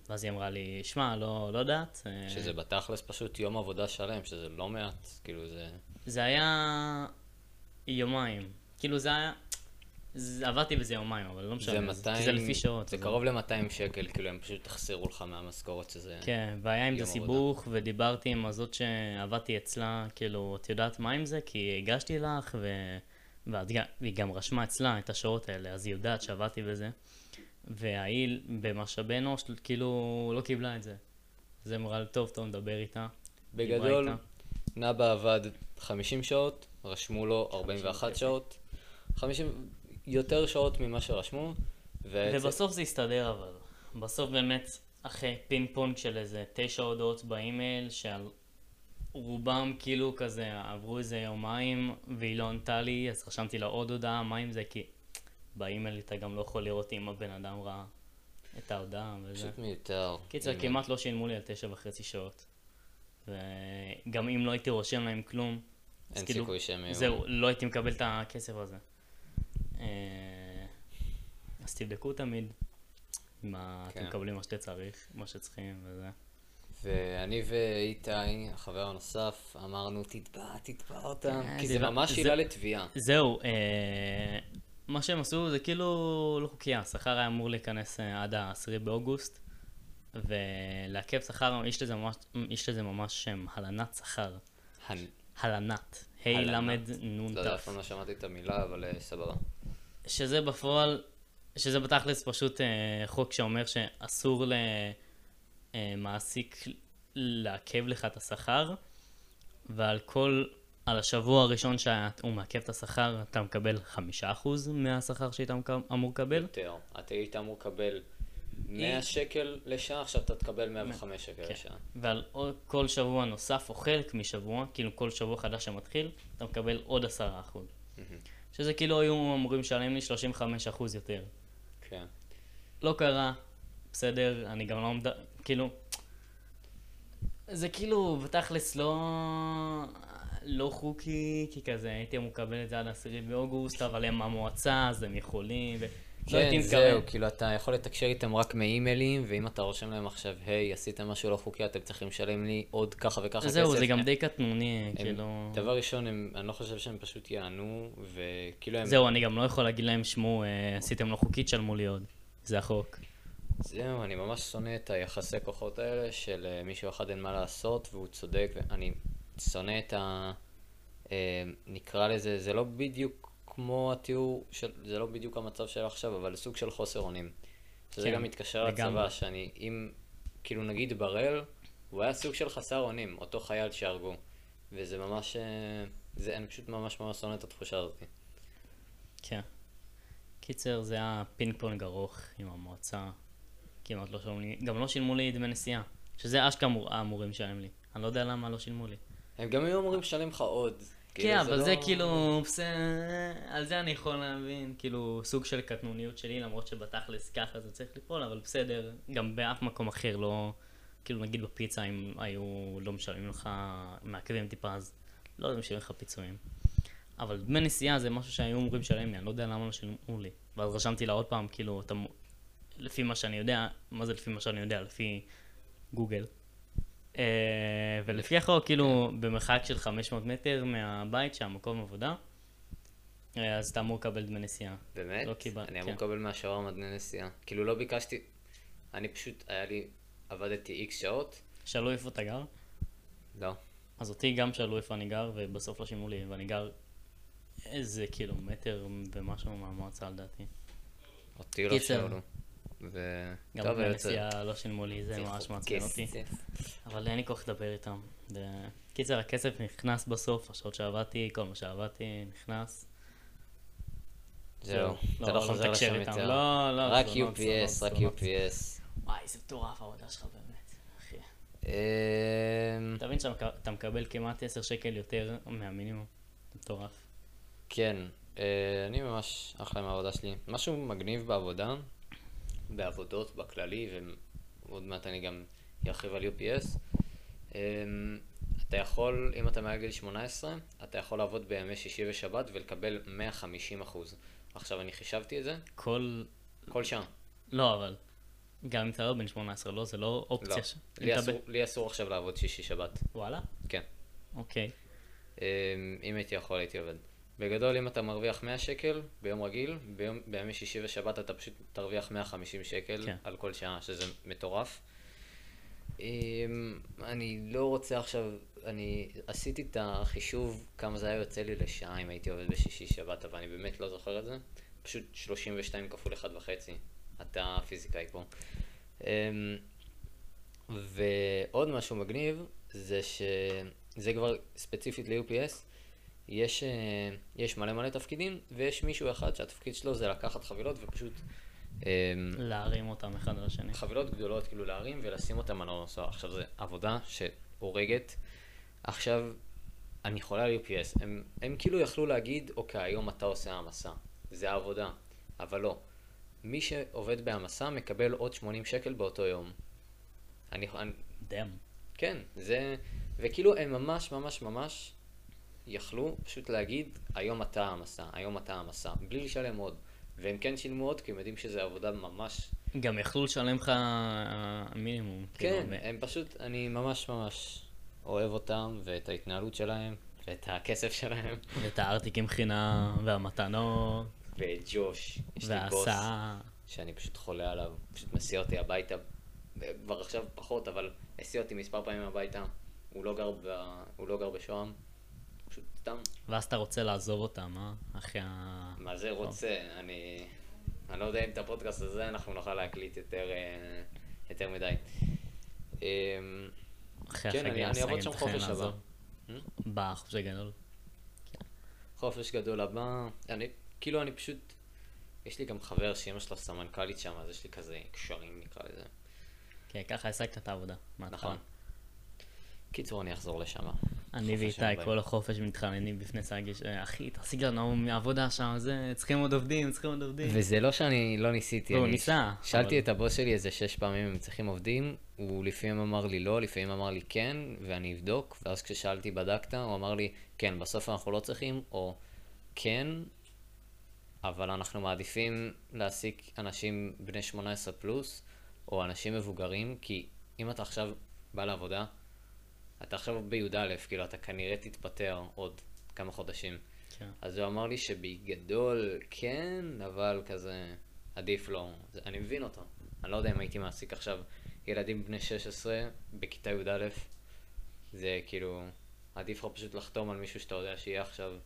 ואז היא אמרה לי, שמע, לא, לא יודעת. אה, שזה בתכלס פשוט יום עבודה שלם, שזה לא מעט, כאילו זה... זה היה יומיים. כאילו זה היה... זה, עבדתי בזה יומיים, אבל לא משנה. זה זה 200... כי זה לפי שעות. זה אז- קרוב ל-200 שקל, כאילו הם פשוט תחסרו לך מהמשכורת שזה... כן, והיה עם זה יום עבודה. סיבוך, ודיברתי עם הזאת שעבדתי אצלה, כאילו, את יודעת מה עם זה? כי הגשתי לך, ו... והיא גם רשמה אצלה את השעות האלה, אז היא יודעת שעבדתי בזה. וההיא במשאבי אנוש, כאילו, לא קיבלה את זה. אז היא אמרה טוב, טוב, נדבר איתה. בגדול, איתה. נאבה עבד 50 שעות, רשמו לו 41 וחצי. שעות. 50... יותר שעות ממה שרשמו. ובסוף זה הסתדר אבל. בסוף באמת, אחרי פינג פונג של איזה תשע הודעות באימייל, שעל רובם כאילו כזה עברו איזה יומיים והיא לא ענתה לי, אז רשמתי לה עוד הודעה, מה עם זה? כי באימייל אתה גם לא יכול לראות אם הבן אדם ראה את ההודעה וזה. פשוט מיותר. קיצר, כמעט לא שילמו לי על תשע וחצי שעות. וגם אם לא הייתי רושם להם כלום, אין כאילו, סיכוי שהם יהיו... זהו, לא הייתי מקבל את הכסף הזה. אה, אז תבדקו תמיד מה כן. אתם מקבלים מה שצריך, מה שצריכים וזה. ואני ואיתי, החבר הנוסף, אמרנו, תתבע, תתבע אותם, כן, כי זה זה לא- ממש עילה לתביעה. זהו, אה, מה שהם עשו זה כאילו לא חוקי, השכר היה אמור להיכנס אה, עד ה-10 באוגוסט, ולעכב שכר, יש לזה ממש, יש לזה ממש שם, הלנת שכר. הנ- הלנת. ה'. ל' נ' לא יודע, ת'. אף פעם לא שמעתי את המילה, אבל אה, סבבה. שזה בפועל, שזה בתכלס פשוט אה, חוק שאומר שאסור למעסיק לעכב לך את השכר, ועל כל, על השבוע הראשון שהוא מעכב את השכר, אתה מקבל חמישה אחוז מהשכר שהיית אמור לקבל. יותר. אתה היית אמור לקבל 100 שקל לשעה, עכשיו אתה תקבל 105 שקל כן. לשעה. ועל כל שבוע נוסף או חלק משבוע, כאילו כל שבוע חדש שמתחיל, אתה מקבל עוד עשרה אחוז. שזה כאילו היו אמורים לשלם לי 35 אחוז יותר. כן. לא קרה, בסדר, אני גם לא מד... כאילו... זה כאילו, בתכלס לא... לא חוקי, כי כזה הייתי אמור לקבל את זה עד העשירי באוגוסט, אבל הם המועצה, אז הם יכולים, ו... לא כן. זהו, כאילו אתה יכול לתקשר איתם רק מאימיילים, ואם אתה רושם להם עכשיו, היי, עשיתם משהו לא חוקי, אתם צריכים לשלם לי עוד ככה וככה כסף. זהו, זה גם די קטנוני, כאילו... דבר ראשון, אני לא חושב שהם פשוט יענו, וכאילו הם... זהו, אני גם לא יכול להגיד להם, שמעו, אה, עשיתם לא חוקית, שלמו לי עוד. זה החוק. זהו, אני ממש שונא את היחסי כוחות האלה של אה, מישהו אחד אין מה לעשות והוא צודק, ואני שונא את ה... אה, נקרא לזה, זה לא בדיוק כמו התיאור של, זה לא בדיוק המצב של עכשיו, אבל סוג של חוסר אונים. שזה כן, גם מתקשר לגמרי. לצבא, שאני, אם, כאילו נגיד בראל, הוא היה סוג של חסר אונים, אותו חייל שהרגו. וזה ממש, אה, זה, אני פשוט ממש ממש שונא את התחושה הזאת. כן. קיצר, זה היה פינג פונג ארוך עם המועצה. כמעט לא שילמו לי, גם לא שילמו לי דמי נסיעה. שזה אשכרה אמור- אמורים לשלם לי. אני לא יודע למה לא שילמו לי. הם גם היו אמורים לשלם לך עוד. כאילו, כן, אבל זה לא- כאילו, בסדר, על זה אני יכול להבין, כאילו, סוג של קטנוניות שלי, למרות שבתכלס ככה זה צריך לפעול, אבל בסדר, גם באף מקום אחר לא, כאילו נגיד בפיצה, אם היו לא משלמים לך, מעכבים טיפה, אז לא היו משלמים לך פיצויים. אבל דמי נסיעה זה משהו שהיו אמורים לשלם לי, אני לא יודע למה לא שילמו לי. ואז רשמתי לה עוד פעם, כאילו, אתה, לפי מה שאני יודע, מה זה לפי מה שאני יודע? לפי גוגל. אה, ולפי החוק, כאילו, במרחק של 500 מטר מהבית, שהמקום עבודה, אה, אז אתה אמור לקבל דמי נסיעה. באמת? לא קיבל- אני אמור כן. לקבל מהשווארמה דמי נסיעה. כאילו לא ביקשתי, אני פשוט, היה לי, עבדתי איקס שעות, שאלו איפה אתה גר? לא. אז אותי גם שאלו איפה אני גר, ובסוף לא שילמו לי, ואני גר איזה קילומטר ומשהו מהמועצה לדעתי. אותי לא. שאלו. ו... גם טוב, דמי יוצא- נסיעה לא שילמו לי, זה ממש מעצבן אותי. אבל אין לי כוח לדבר איתם. קיצר, הכסף נכנס בסוף, השעות שעבדתי, כל מה שעבדתי, נכנס. זהו, אתה לא, לא לא חוזר לשם. יותר. לא, לא, רק זונות, UPS, זונות, רק. UPS. וואי, זה מטורף העבודה שלך באמת, אחי. אמ, אתה מבין שאתה מקבל כמעט 10 שקל יותר מהמינימום? מטורף. כן, אה, אני ממש אחלה מהעבודה שלי. משהו מגניב בעבודה, בעבודות בכללי, ועוד מעט אני גם ארחיב על UPS. אמ, אתה יכול, אם אתה מעל גיל 18, אתה יכול לעבוד בימי שישי ושבת ולקבל 150 אחוז. עכשיו, אני חישבתי את זה כל... כל שעה. לא, אבל... גם אם אתה לא בן 18, לא? זה לא לא, אופציה. ש- אם לי אסור- ב- לי אסור עכשיו לעבוד שישי-שבת. וואלה? כן. אוקיי. אמ, אם הייתי יכול, הייתי עובד. בגדול, אם אתה מרוויח 100 שקל ביום רגיל, ביום, בימי שישי ושבת אתה פשוט תרוויח 150 שקל כן. על כל שעה, שזה מטורף. אמ, אני לא רוצה עכשיו, אני עשיתי את החישוב כמה זה היה יוצא לי לשעה אם הייתי עובד בשישי שבת, אבל אני באמת לא זוכר את זה. פשוט 32 כפול 1.5. אתה פיזיקאי פה. אמ, ועוד משהו מגניב, זה שזה כבר ספציפית ל-UPS, יש, אה, יש מלא מלא תפקידים, ויש מישהו אחד שהתפקיד שלו זה לקחת חבילות ופשוט... אמ, להרים אותם אחד על השני. חבילות גדולות כאילו להרים ולשים אותם על הנוסע. עכשיו זו עבודה שהורגת. עכשיו, אני חולה על UPS. הם, הם כאילו יכלו להגיד, אוקיי, היום אתה עושה העמסה. זה העבודה. אבל לא. מי שעובד בהעמסה מקבל עוד 80 שקל באותו יום. אני, דאם. כן, זה... וכאילו הם ממש ממש ממש יכלו פשוט להגיד, היום אתה העמסה, היום אתה העמסה, בלי לשלם עוד. והם כן שילמו עוד, כי הם יודעים שזו עבודה ממש... גם יכלו לשלם לך אה, מינימום. כן, כאילו, הם פשוט, אני ממש ממש אוהב אותם, ואת ההתנהלות שלהם, ואת הכסף שלהם, ואת הארטיקים חינם, והמתנות, ואת ג'וש, יש לי בוס. שאני פשוט חולה עליו, פשוט מסיע אותי הביתה כבר עכשיו פחות, אבל הסיע אותי מספר פעמים הביתה. הוא לא גר, ב... הוא לא גר בשוהם, פשוט סתם. ואז אתה רוצה לעזוב אותם, אה? אחרי ה... מה זה רוצה? אני... אני לא יודע אם את הפודקאסט הזה אנחנו נוכל להקליט יותר, אה, יותר מדי. אמ, אחרי כן, אני- החגים אני אעבוד שם חופש הבא. לעזוב. בחופש הגדול. חופש גדול הבא, אני, כאילו אני פשוט, יש לי גם חבר שאמא שלו סמנכ"לית שם, אז יש לי כזה קשרים נקרא לזה. כן, ככה השגת את העבודה. נכון. קיצור, אני אחזור לשם. אני ואיתי. כל החופש מתחננים בפני סגי, ש- אחי, תשיג לנו מעבודה שם, זה, צריכים עוד עובדים, צריכים עוד עובדים. וזה לא שאני לא ניסיתי, לא, הוא ניסה, שאלתי את הבוס שלי איזה שש פעמים אם צריכים עובדים, הוא לפעמים אמר לי לא, לפעמים אמר לי כן, ואני אבדוק, ואז כששאלתי בדקת, הוא אמר לי, כן, בסוף אנחנו לא צריכים, או כן, אבל אנחנו מעדיפים להעסיק אנשים בני 18 פלוס, או אנשים מבוגרים, כי אם אתה עכשיו בא לעבודה, אתה עכשיו בי"א, כאילו אתה כנראה תתפטר עוד כמה חודשים. כן. אז הוא אמר לי שבגדול כן, אבל כזה עדיף לא. זה, אני מבין אותו. אני לא יודע אם הייתי מעסיק עכשיו ילדים בני 16 בכיתה י"א, זה כאילו, עדיף לך פשוט לחתום על מישהו שאתה יודע שיהיה עכשיו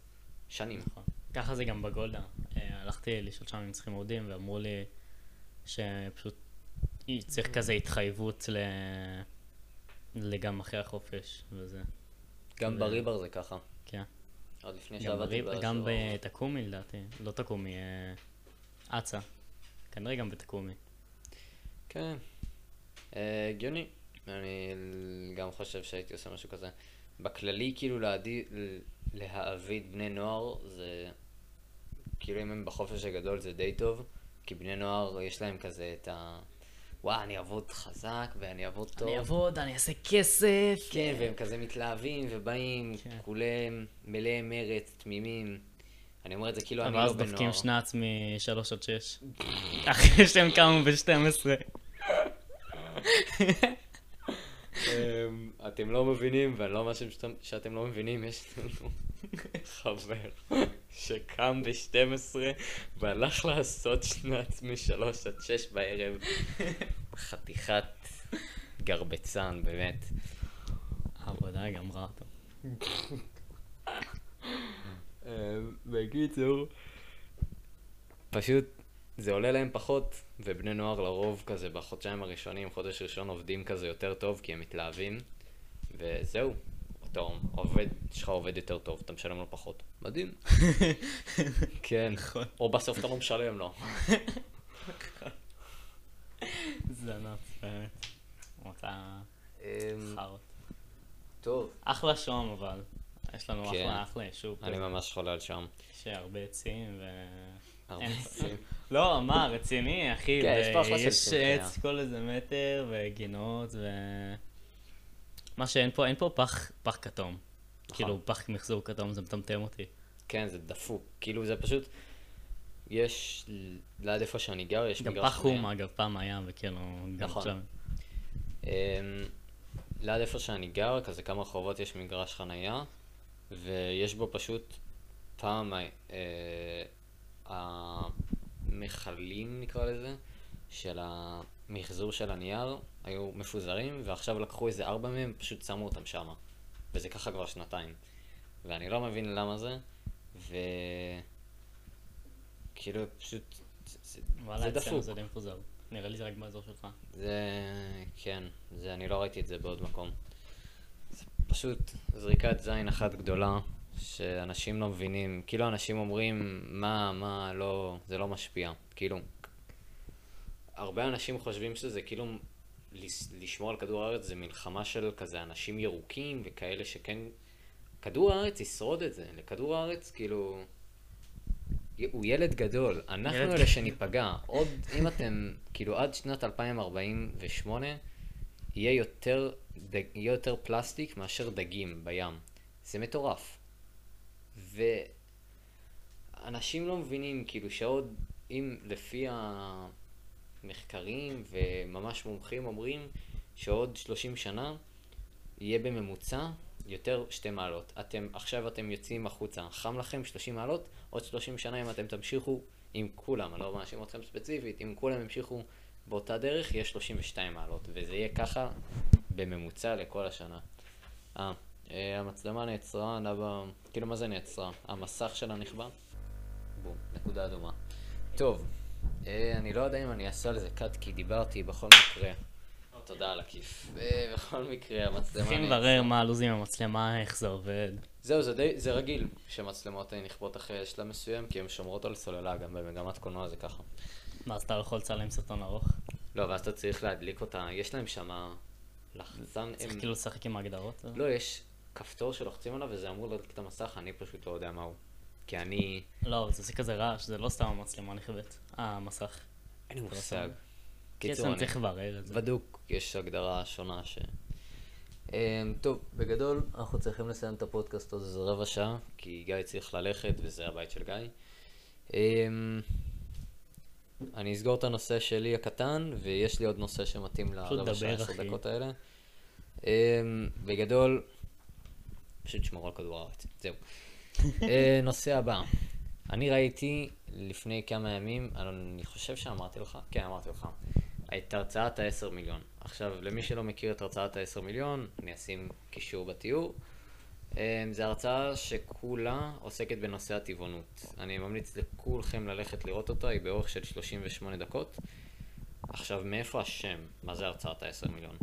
שנים. נכון. ככה זה גם בגולדה. אה, הלכתי לשאול שם אם צריכים עובדים, ואמרו לי שפשוט צריך כזה התחייבות ל... לגם אחרי החופש, וזה. גם זה- בריבר זה ככה. כן. עוד לפני שעבדתי בריב, גם. בתקומי לדעתי, לא תקומי, אה, אצה. כנראה גם בתקומי. כן. אה, הגיוני. אני גם חושב שהייתי עושה משהו כזה. בכללי, כאילו, להעדי- ל- להעביד בני נוער, זה... כאילו, אם הם בחופש הגדול זה די טוב, כי בני נוער, יש להם כזה את ה... וואי, אני אעבוד חזק ואני אעבוד טוב. אני אעבוד, אני אעשה כסף. כן, והם כזה מתלהבים ובאים, כן. כולם מלאי מרץ, תמימים. אני אומר את זה כאילו אני לא בן דופקים נוער. שנץ מ-3 עד 6. אחרי שהם קמו ב-12. אמ, אתם לא מבינים, ואני לא שאתם- שאתם לא מבינים, יש לנו חבר שקם ב-12 והלך לעשות שנץ מ-3 עד 6 בערב. חתיכת גרבצן, באמת. העבודה גמרה אותו. אמ, בקיצור, פשוט זה עולה להם פחות, ובני נוער לרוב כזה בחודשיים הראשונים, חודש ראשון עובדים כזה יותר טוב כי הם מתלהבים, וזהו. אתה עובד, יש לך עובד יותר טוב, אתה משלם לו פחות. מדהים. כן. נכון. או בסוף אתה לא משלם לו. זנץ, באמת. אותה אמ, חארות. טוב. אחלה שוהם אבל. יש לנו כן. אחלה אחלה יישוב. אני ממש חולה על שם. יש הרבה עצים ו... הרבה אין- עצים. לא, מה, רציני, אחי. כן, יש פה אחלה של יש. עץ כל איזה מטר, וגינות, ו... מה שאין פה, אין פה פח, פח כתום. נכון. כאילו, פח מחזור כתום, זה מטמטם אותי. כן, זה דפוק. כאילו זה פשוט... יש, ליד איפה שאני גר, יש גם מגרש פח חניה. חום, אגב, פעם היה, וכאילו, גם נכון. אמ, ליד איפה שאני גר, כזה כמה רחובות יש מגרש חנייה, ויש בו פשוט פעם אה, המכלים נקרא לזה, של המחזור של הנייר, היו מפוזרים, ועכשיו לקחו איזה ארבע מהם, פשוט שמו אותם שמה. וזה ככה כבר שנתיים. ואני לא מבין למה זה, ו... כאילו פשוט... זה, וואלה, זה דפוק. זה די מפוזר. נראה לי זה רק באזור שלך. זה... כן, זה... אני לא ראיתי את זה בעוד מקום. זה פשוט זריקת זין אחת גדולה, שאנשים לא מבינים. כאילו אנשים אומרים, מה, מה, לא... זה לא משפיע. כאילו... הרבה אנשים חושבים שזה כאילו... לשמור על כדור הארץ זה מלחמה של כזה אנשים ירוקים וכאלה שכן... כדור הארץ ישרוד את זה. לכדור הארץ, כאילו... הוא ילד גדול, אנחנו ילד אלה. שניפגע. עוד, אם אתם, כאילו עד שנת 2048, יהיה יותר, דג, יהיה יותר פלסטיק מאשר דגים בים. זה מטורף. ואנשים לא מבינים, כאילו שעוד, אם לפי המחקרים וממש מומחים אומרים, שעוד 30 שנה יהיה בממוצע יותר שתי מעלות. אתם, עכשיו אתם יוצאים החוצה, חם לכם 30 מעלות, עוד 30 שנה אם אתם תמשיכו עם כולם, אני לא מאשים אתכם ספציפית, אם כולם ימשיכו באותה דרך יהיה 32 מעלות, וזה יהיה ככה בממוצע לכל השנה. אה, אה, המצלמה נעצרה, נאווה, כאילו מה זה נעצרה? המסך שלה נכבה? בום, נקודה אדומה. טוב, אני לא יודע אם אני אעשה על זה קאט, כי דיברתי בכל מקרה. תודה על הכיף. אה, בכל מקרה, המצלמה צריכים לברר מה הלו"ז עם המצלמה, איך זה עובד. זהו, זה, די, זה רגיל שמצלמות אה, נכבות אחרי שלב מסוים, כי הן שומרות על סוללה, גם במגמת קולנוע זה ככה. מה, אז אתה לא יכול לצלם סרטון ארוך? לא, ואז אתה צריך להדליק אותה, יש להם שם לחצן, צריך הם... כאילו לשחק עם ההגדרות? לא, יש כפתור שלוחצים עליו וזה אמור להדליק את המסך, אני פשוט לא יודע מהו. כי אני... לא, זה עושה כזה רעש, זה לא סתם המצלמה נכבדת. אה, המסך. אין לי לא מושג. קיצור, אני... צריך לברר את זה. בדוק, יש הגדרה שונה ש... אמ, טוב, בגדול, אנחנו צריכים לסיים את הפודקאסט עוד איזה רבע שעה, כי גיא צריך ללכת וזה הבית של גיא. אמ, אני אסגור את הנושא שלי הקטן, ויש לי עוד נושא שמתאים לרבע שעה, עשר. דקות האלה. אמ, בגדול, פשוט שמור על כדור הארץ, זהו. אה, נושא הבא. אני ראיתי לפני כמה ימים, אני חושב שאמרתי לך, כן אמרתי לך, את הרצאת ה-10 מיליון. עכשיו, למי שלא מכיר את הרצאת ה-10 מיליון, אני אשים קישור בתיאור. אמ, זו הרצאה שכולה עוסקת בנושא הטבעונות. אני ממליץ לכולכם ללכת לראות אותה, היא באורך של 38 דקות. עכשיו, מאיפה השם? מה זה הרצאת ה-10 מיליון?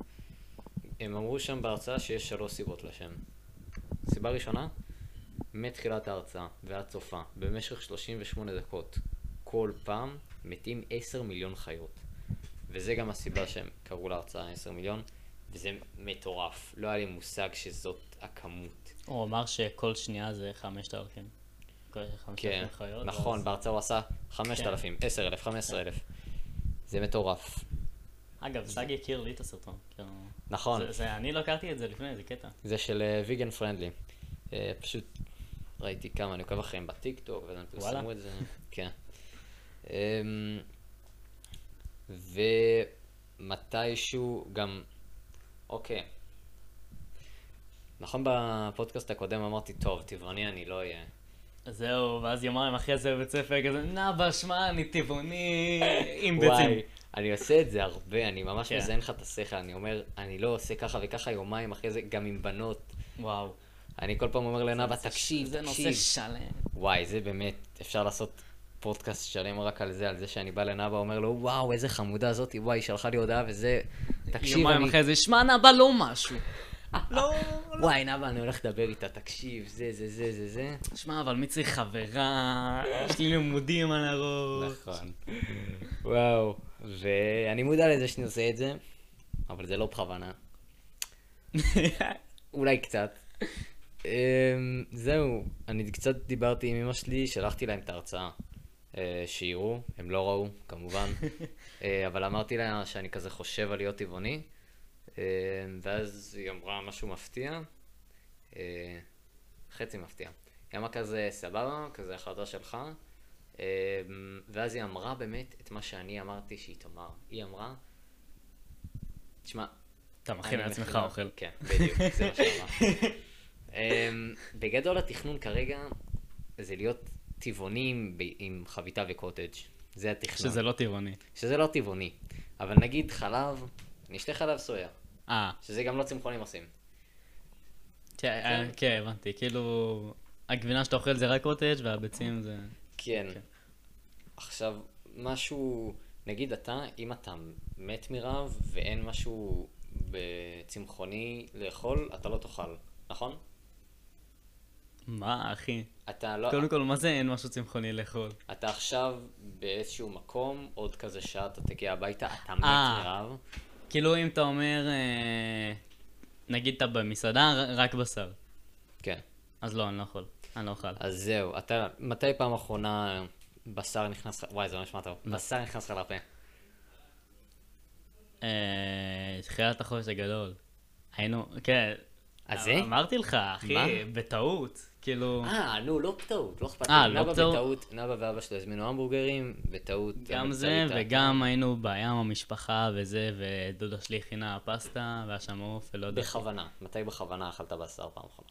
הם אמרו שם בהרצאה שיש שלוש סיבות לשם. סיבה ראשונה, מתחילת ההרצאה ועד סופה, במשך 38 דקות, כל פעם מתים 10 מיליון חיות. וזה גם הסיבה שהם קראו להרצאה 10 מיליון, וזה מטורף. לא היה לי מושג שזאת הכמות. הוא אמר שכל שנייה זה 5,000. כל 5,000 כן, חיות. נכון, ואז- בהרצאה הוא עשה 5,000, 10,000, 15,000. זה מטורף. אגב, סגי הכיר לי את הסרטון. כאילו, נכון, זה- זה- אני לא הכרתי את זה לפני, זה קטע. זה של ויגן פרנדלי. פשוט ראיתי כמה, אני עוקב אחריהם בטיק טוק, ואז הם. פרסמו את זה. כן. אמ, ומתישהו גם, אוקיי. נכון בפודקאסט הקודם אמרתי, טוב, טבעוני אני לא אהיה. זהו, ואז יומיים אחרי זה בבית ספר כזה, נאבא, שמע, אני טבעוני, עם ביצים. אני עושה את זה הרבה, אני ממש כן. מזיין לך את השכל, אני אומר, אני לא עושה ככה וככה יומיים אחרי זה, גם עם בנות. וואו. אני כל פעם אומר לנאווה, זה- תקשיב, זה נושא תקשיב. שלם. וואי, זה באמת, אפשר לעשות פודקאסט שלם רק על זה, על זה שאני בא לנאווה, אומר לו, וואו, איזה חמודה זאתי, וואי, שלחה לי הודעה וזה, תקשיב, יומיים אני... אחרי זה, שמע, נאבא, לא משהו. לא, וואי, נאווה, אני הולך לדבר איתה, תקשיב, זה, זה, זה, זה, זה. שמע, אבל מי צריך חברה? יש לי לימודים על הראש. נכון. וואו, ואני מודע לזה שאני עושה את זה, אבל זה לא בכוונה. אולי קצת. אמ, זהו, אני קצת דיברתי עם אמא שלי, שלחתי להם את ההרצאה. אה, שיראו, הם לא ראו, כמובן. אה, אבל אמרתי לה שאני כזה חושב על להיות טבעוני. אה, ואז היא אמרה משהו מפתיע. אה, חצי מפתיע. היא אמרה כזה, סבבה, כזה החלטה שלך. אה, ואז היא אמרה באמת את מה שאני אמרתי שהיא תאמר. היא אמרה, תשמע, אתה מכין לעצמך אוכל. כן, בדיוק, זה מה שאמרה. אמ, בגדול התכנון כרגע זה להיות טבעונים עם חביתה וקוטג'. זה התכנון. שזה לא טבעוני. שזה לא טבעוני. אבל נגיד חלב, נשתה חלב סויה, אה, שזה גם לא צמחונים עושים. כן, אה, כן, הבנתי. כאילו, הגבינה שאתה אוכל זה רק קוטג' והביצים זה... כן. כן. עכשיו, משהו, נגיד אתה, אם אתה מת מרעב ואין משהו בצמחוני לאכול, אתה לא תאכל, נכון? מה, אחי? אתה לא... קודם כל, מה זה אין משהו צמחוני לאכול? אתה עכשיו באיזשהו מקום, עוד כזה שעה אתה תגיע הביתה, אתה מת אה. מרעב. כאילו, אם אתה אומר, אה, נגיד אתה במסעדה, רק בשר. כן. אז לא, אני לא יכול. אני לא אוכל. אז זהו, אתה, מתי פעם אחרונה בשר נכנס לך, וואי זה לא נשמע טוב, בשר נכנס לך לפה. אה, תחילת החודש הגדול. היינו, כן. אז זה? אמרתי לך, אחי, מה? בטעות. כאילו, אה, נו, לא בטעות, לא אכפת לי. אה, לא בטעות. בטעות, נאווה ואבא שלו הזמינו המבורגרים, בטעות. גם זה. וגם היינו בים המשפחה וזה, ודודה שלי הכינה פסטה, והיה שם עוף, ולא יודע. בכוונה, מתי בכוונה אכלת בשר פעם אחרונה?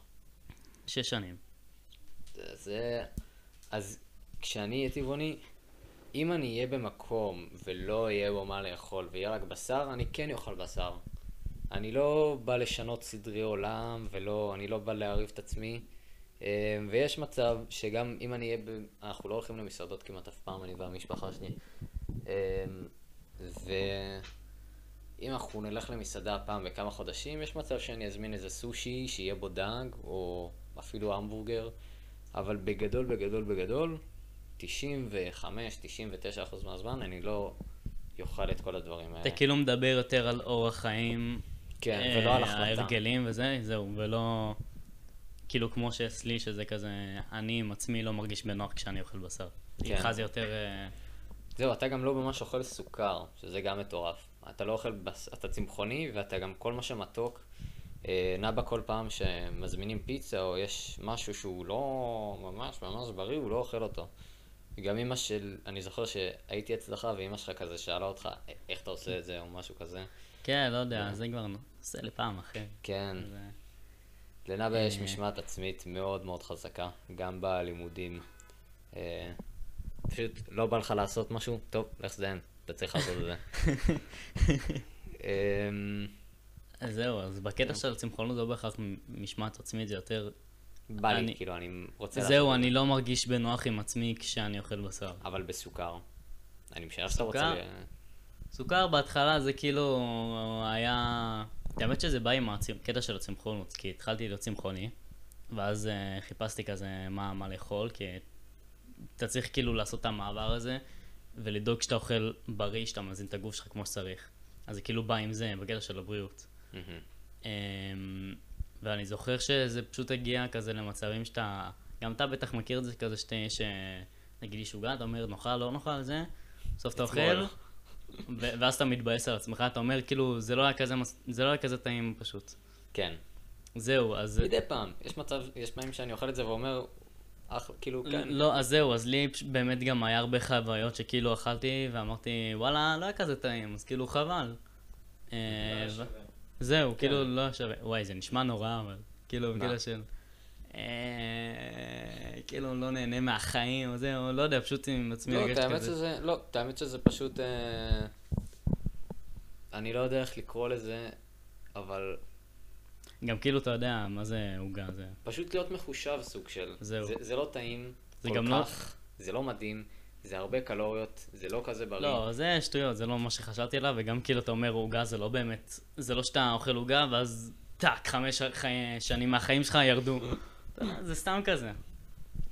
שש שנים. זה... אז כשאני אהיה טבעוני, אם אני אהיה במקום ולא יהיה בו מה לאכול ויהיה רק בשר, אני כן אוכל בשר. אני לא בא לשנות סדרי עולם, ולא, אני לא בא להעריב את עצמי. אה, ויש מצב שגם אם אני אהיה, ב... אנחנו לא הולכים למסעדות כמעט אף פעם, אני והמשפחה שלי. אה, ואם אנחנו נלך למסעדה פעם בכמה חודשים, יש מצב שאני אזמין איזה סושי שיהיה בו דג, או אפילו המבורגר, אבל בגדול, בגדול, בגדול, 95-99% מהזמן אני לא אוכל את כל הדברים האלה. אתה כאילו מדבר יותר על אורח חיים. כן, אה, ולא על החלטה. ההרגלים וזה, זהו, ולא... כאילו כמו שאצלי, שזה כזה, אני עם עצמי לא מרגיש בנוח כשאני אוכל בשר. כן. איתך זה יותר... אה, זהו, אתה גם לא ממש אוכל סוכר, שזה גם מטורף. אתה לא אוכל, בס... אתה צמחוני, ואתה גם כל מה שמתוק. אה, נאבא כל פעם שמזמינים פיצה, או יש משהו שהוא לא ממש ממש בריא, הוא לא אוכל אותו. גם אמא של, אני זוכר שהייתי אצלך, ואמא שלך כזה שאלה אותך, "א- איך אתה עושה את זה, או משהו כזה. כן, לא יודע, זה כבר נושא לפעם אחר. כן, לנאבא יש אה. משמעת עצמית מאוד מאוד חזקה, גם בלימודים. אה, פשוט לא בא לך לעשות משהו, טוב, לך זדיין, אתה צריך לעשות את זה. אמ, אז זהו, אז בקטע של צמחונות לא בהכרח משמעת עצמית, זה יותר... בא לי, אני- כאילו, אני רוצה זהו, אני. לא מרגיש בנוח עם עצמי כשאני אוכל בשר. אבל בסוכר. אני משער שאתה רוצה... סוכר? בהתחלה זה כאילו היה... האמת שזה בא עם הקטע של הצמחונות, כי התחלתי להיות צמחוני, ואז uh, חיפשתי כזה מה, מה לאכול, כי אתה צריך כאילו לעשות את המעבר הזה, ולדאוג שאתה אוכל בריא, שאתה מזין את הגוף שלך כמו שצריך. אז זה כאילו בא עם זה, בקטע של הבריאות. אמ, ואני זוכר שזה פשוט הגיע כזה למצבים שאתה, גם אתה בטח מכיר את זה כזה שאתה, יש, אה, נגיד לי שוגע, אתה אומר נאכל, לא נאכל, זה, בסוף אתה. אוכל, ואז אתה מתבאס על עצמך, אתה אומר כאילו, זה לא היה כזה, מס- זה לא היה כזה טעים פשוט. כן. זהו, אז... מדי פעם. יש מצב, יש פעמים שאני אוכל את זה ואומר, אח, כאילו, כן. לא, אז זהו, אז לי באמת גם היה הרבה חוויות שכאילו אכלתי ואמרתי, וואלה, לא היה כזה טעים, אז כאילו חבל. אה, לא. זהו, כן. כאילו לא שווה. וואי, זה נשמע נורא, אבל כאילו, של... אה, כאילו, לא נהנה מהחיים, או זהו, לא יודע, פשוט עם עצמי לא, כזה. שזה, לא, את האמת שזה פשוט, אה, אני לא יודע איך לקרוא לזה, אבל גם כאילו, אתה יודע, מה זה עוגה, זה... פשוט להיות מחושב סוג של. זהו. זה, זה לא טעים, זה כל גם לא- כך, זה לא מדהים, זה הרבה קלוריות, זה לא כזה בריא. לא, זה שטויות, זה לא מה שחשבתי עליו, וגם כאילו אתה אומר עוגה זה לא באמת, זה לא שאתה אוכל עוגה ואז טאק, חמש שנים מהחיים שלך ירדו. זה סתם כזה.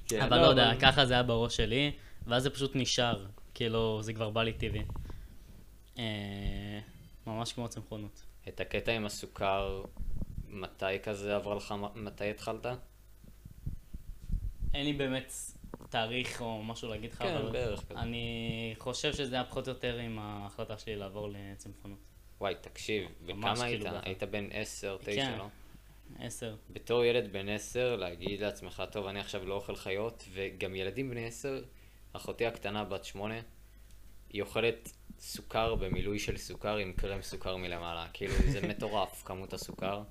כן, אבל לא יודע, ככה זה היה בראש שלי, ואז זה פשוט נשאר, כאילו, זה כבר בא לי טבעי. אה, ממש כמו צמחונות. את הקטע עם הסוכר, מתי כזה עבר לך, מתי התחלת? אין לי באמת תאריך או משהו להגיד לך, כן, אבל בערך כזה. אני חושב שזה היה פחות או יותר עם ההחלטה שלי לעבור לצמחונות. וואי, תקשיב, ממש וכמה היית? כאילו ככה. היית בן 10, 9, כן. לא? עשר. בתור ילד בן 10, להגיד לעצמך, טוב, אני עכשיו לא אוכל חיות, וגם ילדים בני 10, אחותי הקטנה בת 8, היא אוכלת סוכר במילוי של סוכר עם קרם סוכר מלמעלה. כאילו, זה מטורף, כמות הסוכר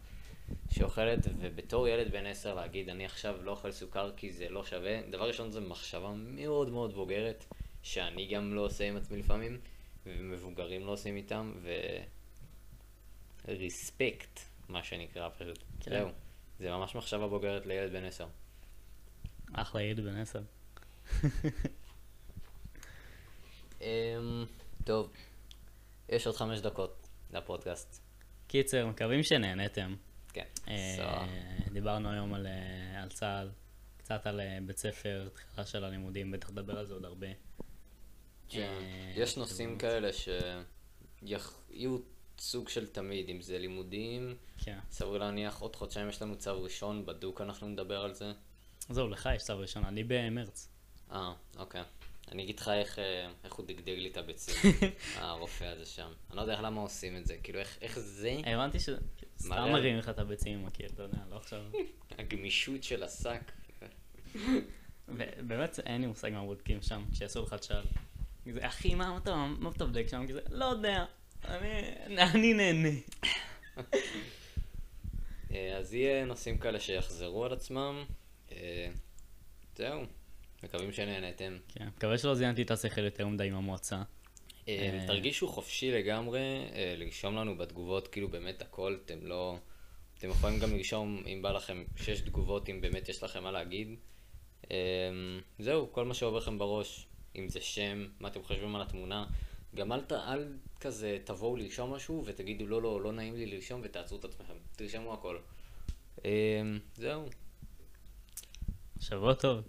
שאוכלת, ובתור ילד בן 10 להגיד, אני עכשיו לא אוכל סוכר כי זה לא שווה, דבר ראשון זו מחשבה מאוד מאוד בוגרת, שאני גם לא עושה עם עצמי לפעמים, ומבוגרים לא עושים איתם, ו... ריספקט, מה שנקרא פשוט. כן. זהו. זה ממש מחשבה בוגרת לילד בן 10. אחלה ילד בן עשר. אמ, טוב, יש עוד חמש דקות לפודקאסט. קיצר, מקווים שנהנתם. כן. אה. דיברנו היום על, אה, על צה"ל, קצת על אה, בית ספר, תחילה של הלימודים, בטח נדבר על זה עוד הרבה. כן. יש נושאים כאלה שיהיו סוג של תמיד, אם זה לימודים, כן. סביר להניח עוד חודשיים יש לנו צו ראשון, בדוק אנחנו נדבר על זה. זהו, לך יש צו ראשון, אני במרץ. אה, אוקיי. אני אגיד לך איך, אה, איך הוא דגדג לי את הביצים, הרופא הזה שם. אני לא יודע למה עושים את זה, כאילו איך, איך זה, הבנתי ש... סתם מרים לך את הביצים הקיר, אתה יודע, לא עכשיו... הגמישות של השק. באמת אין לי מושג מה בודקים שם, כשיעשו לך צ'אל. אחי, מה אתה בודק שם? לא יודע, אני אני נהנה. אה, אז יהיה נושאים כאלה שיחזרו על עצמם. אה, זהו. מקווים שנהנתם. כן, מקווה שלא זיינתי את השכל יותר מדי עם המועצה. אה, תרגישו חופשי לגמרי לרשום לנו בתגובות, כאילו באמת הכל, אתם לא... אתם יכולים גם לרשום, אם בא לכם, שש תגובות, אם באמת יש לכם מה להגיד. זהו, כל מה שעובר לכם בראש, אם זה שם, מה אתם חושבים על התמונה. גם אל, ת- אל כזה תבואו לרשום משהו ותגידו לא, לא, לא נעים לי לרשום ותעצרו את עצמכם. תרשמו הכל. אה, זהו. שבוע טוב.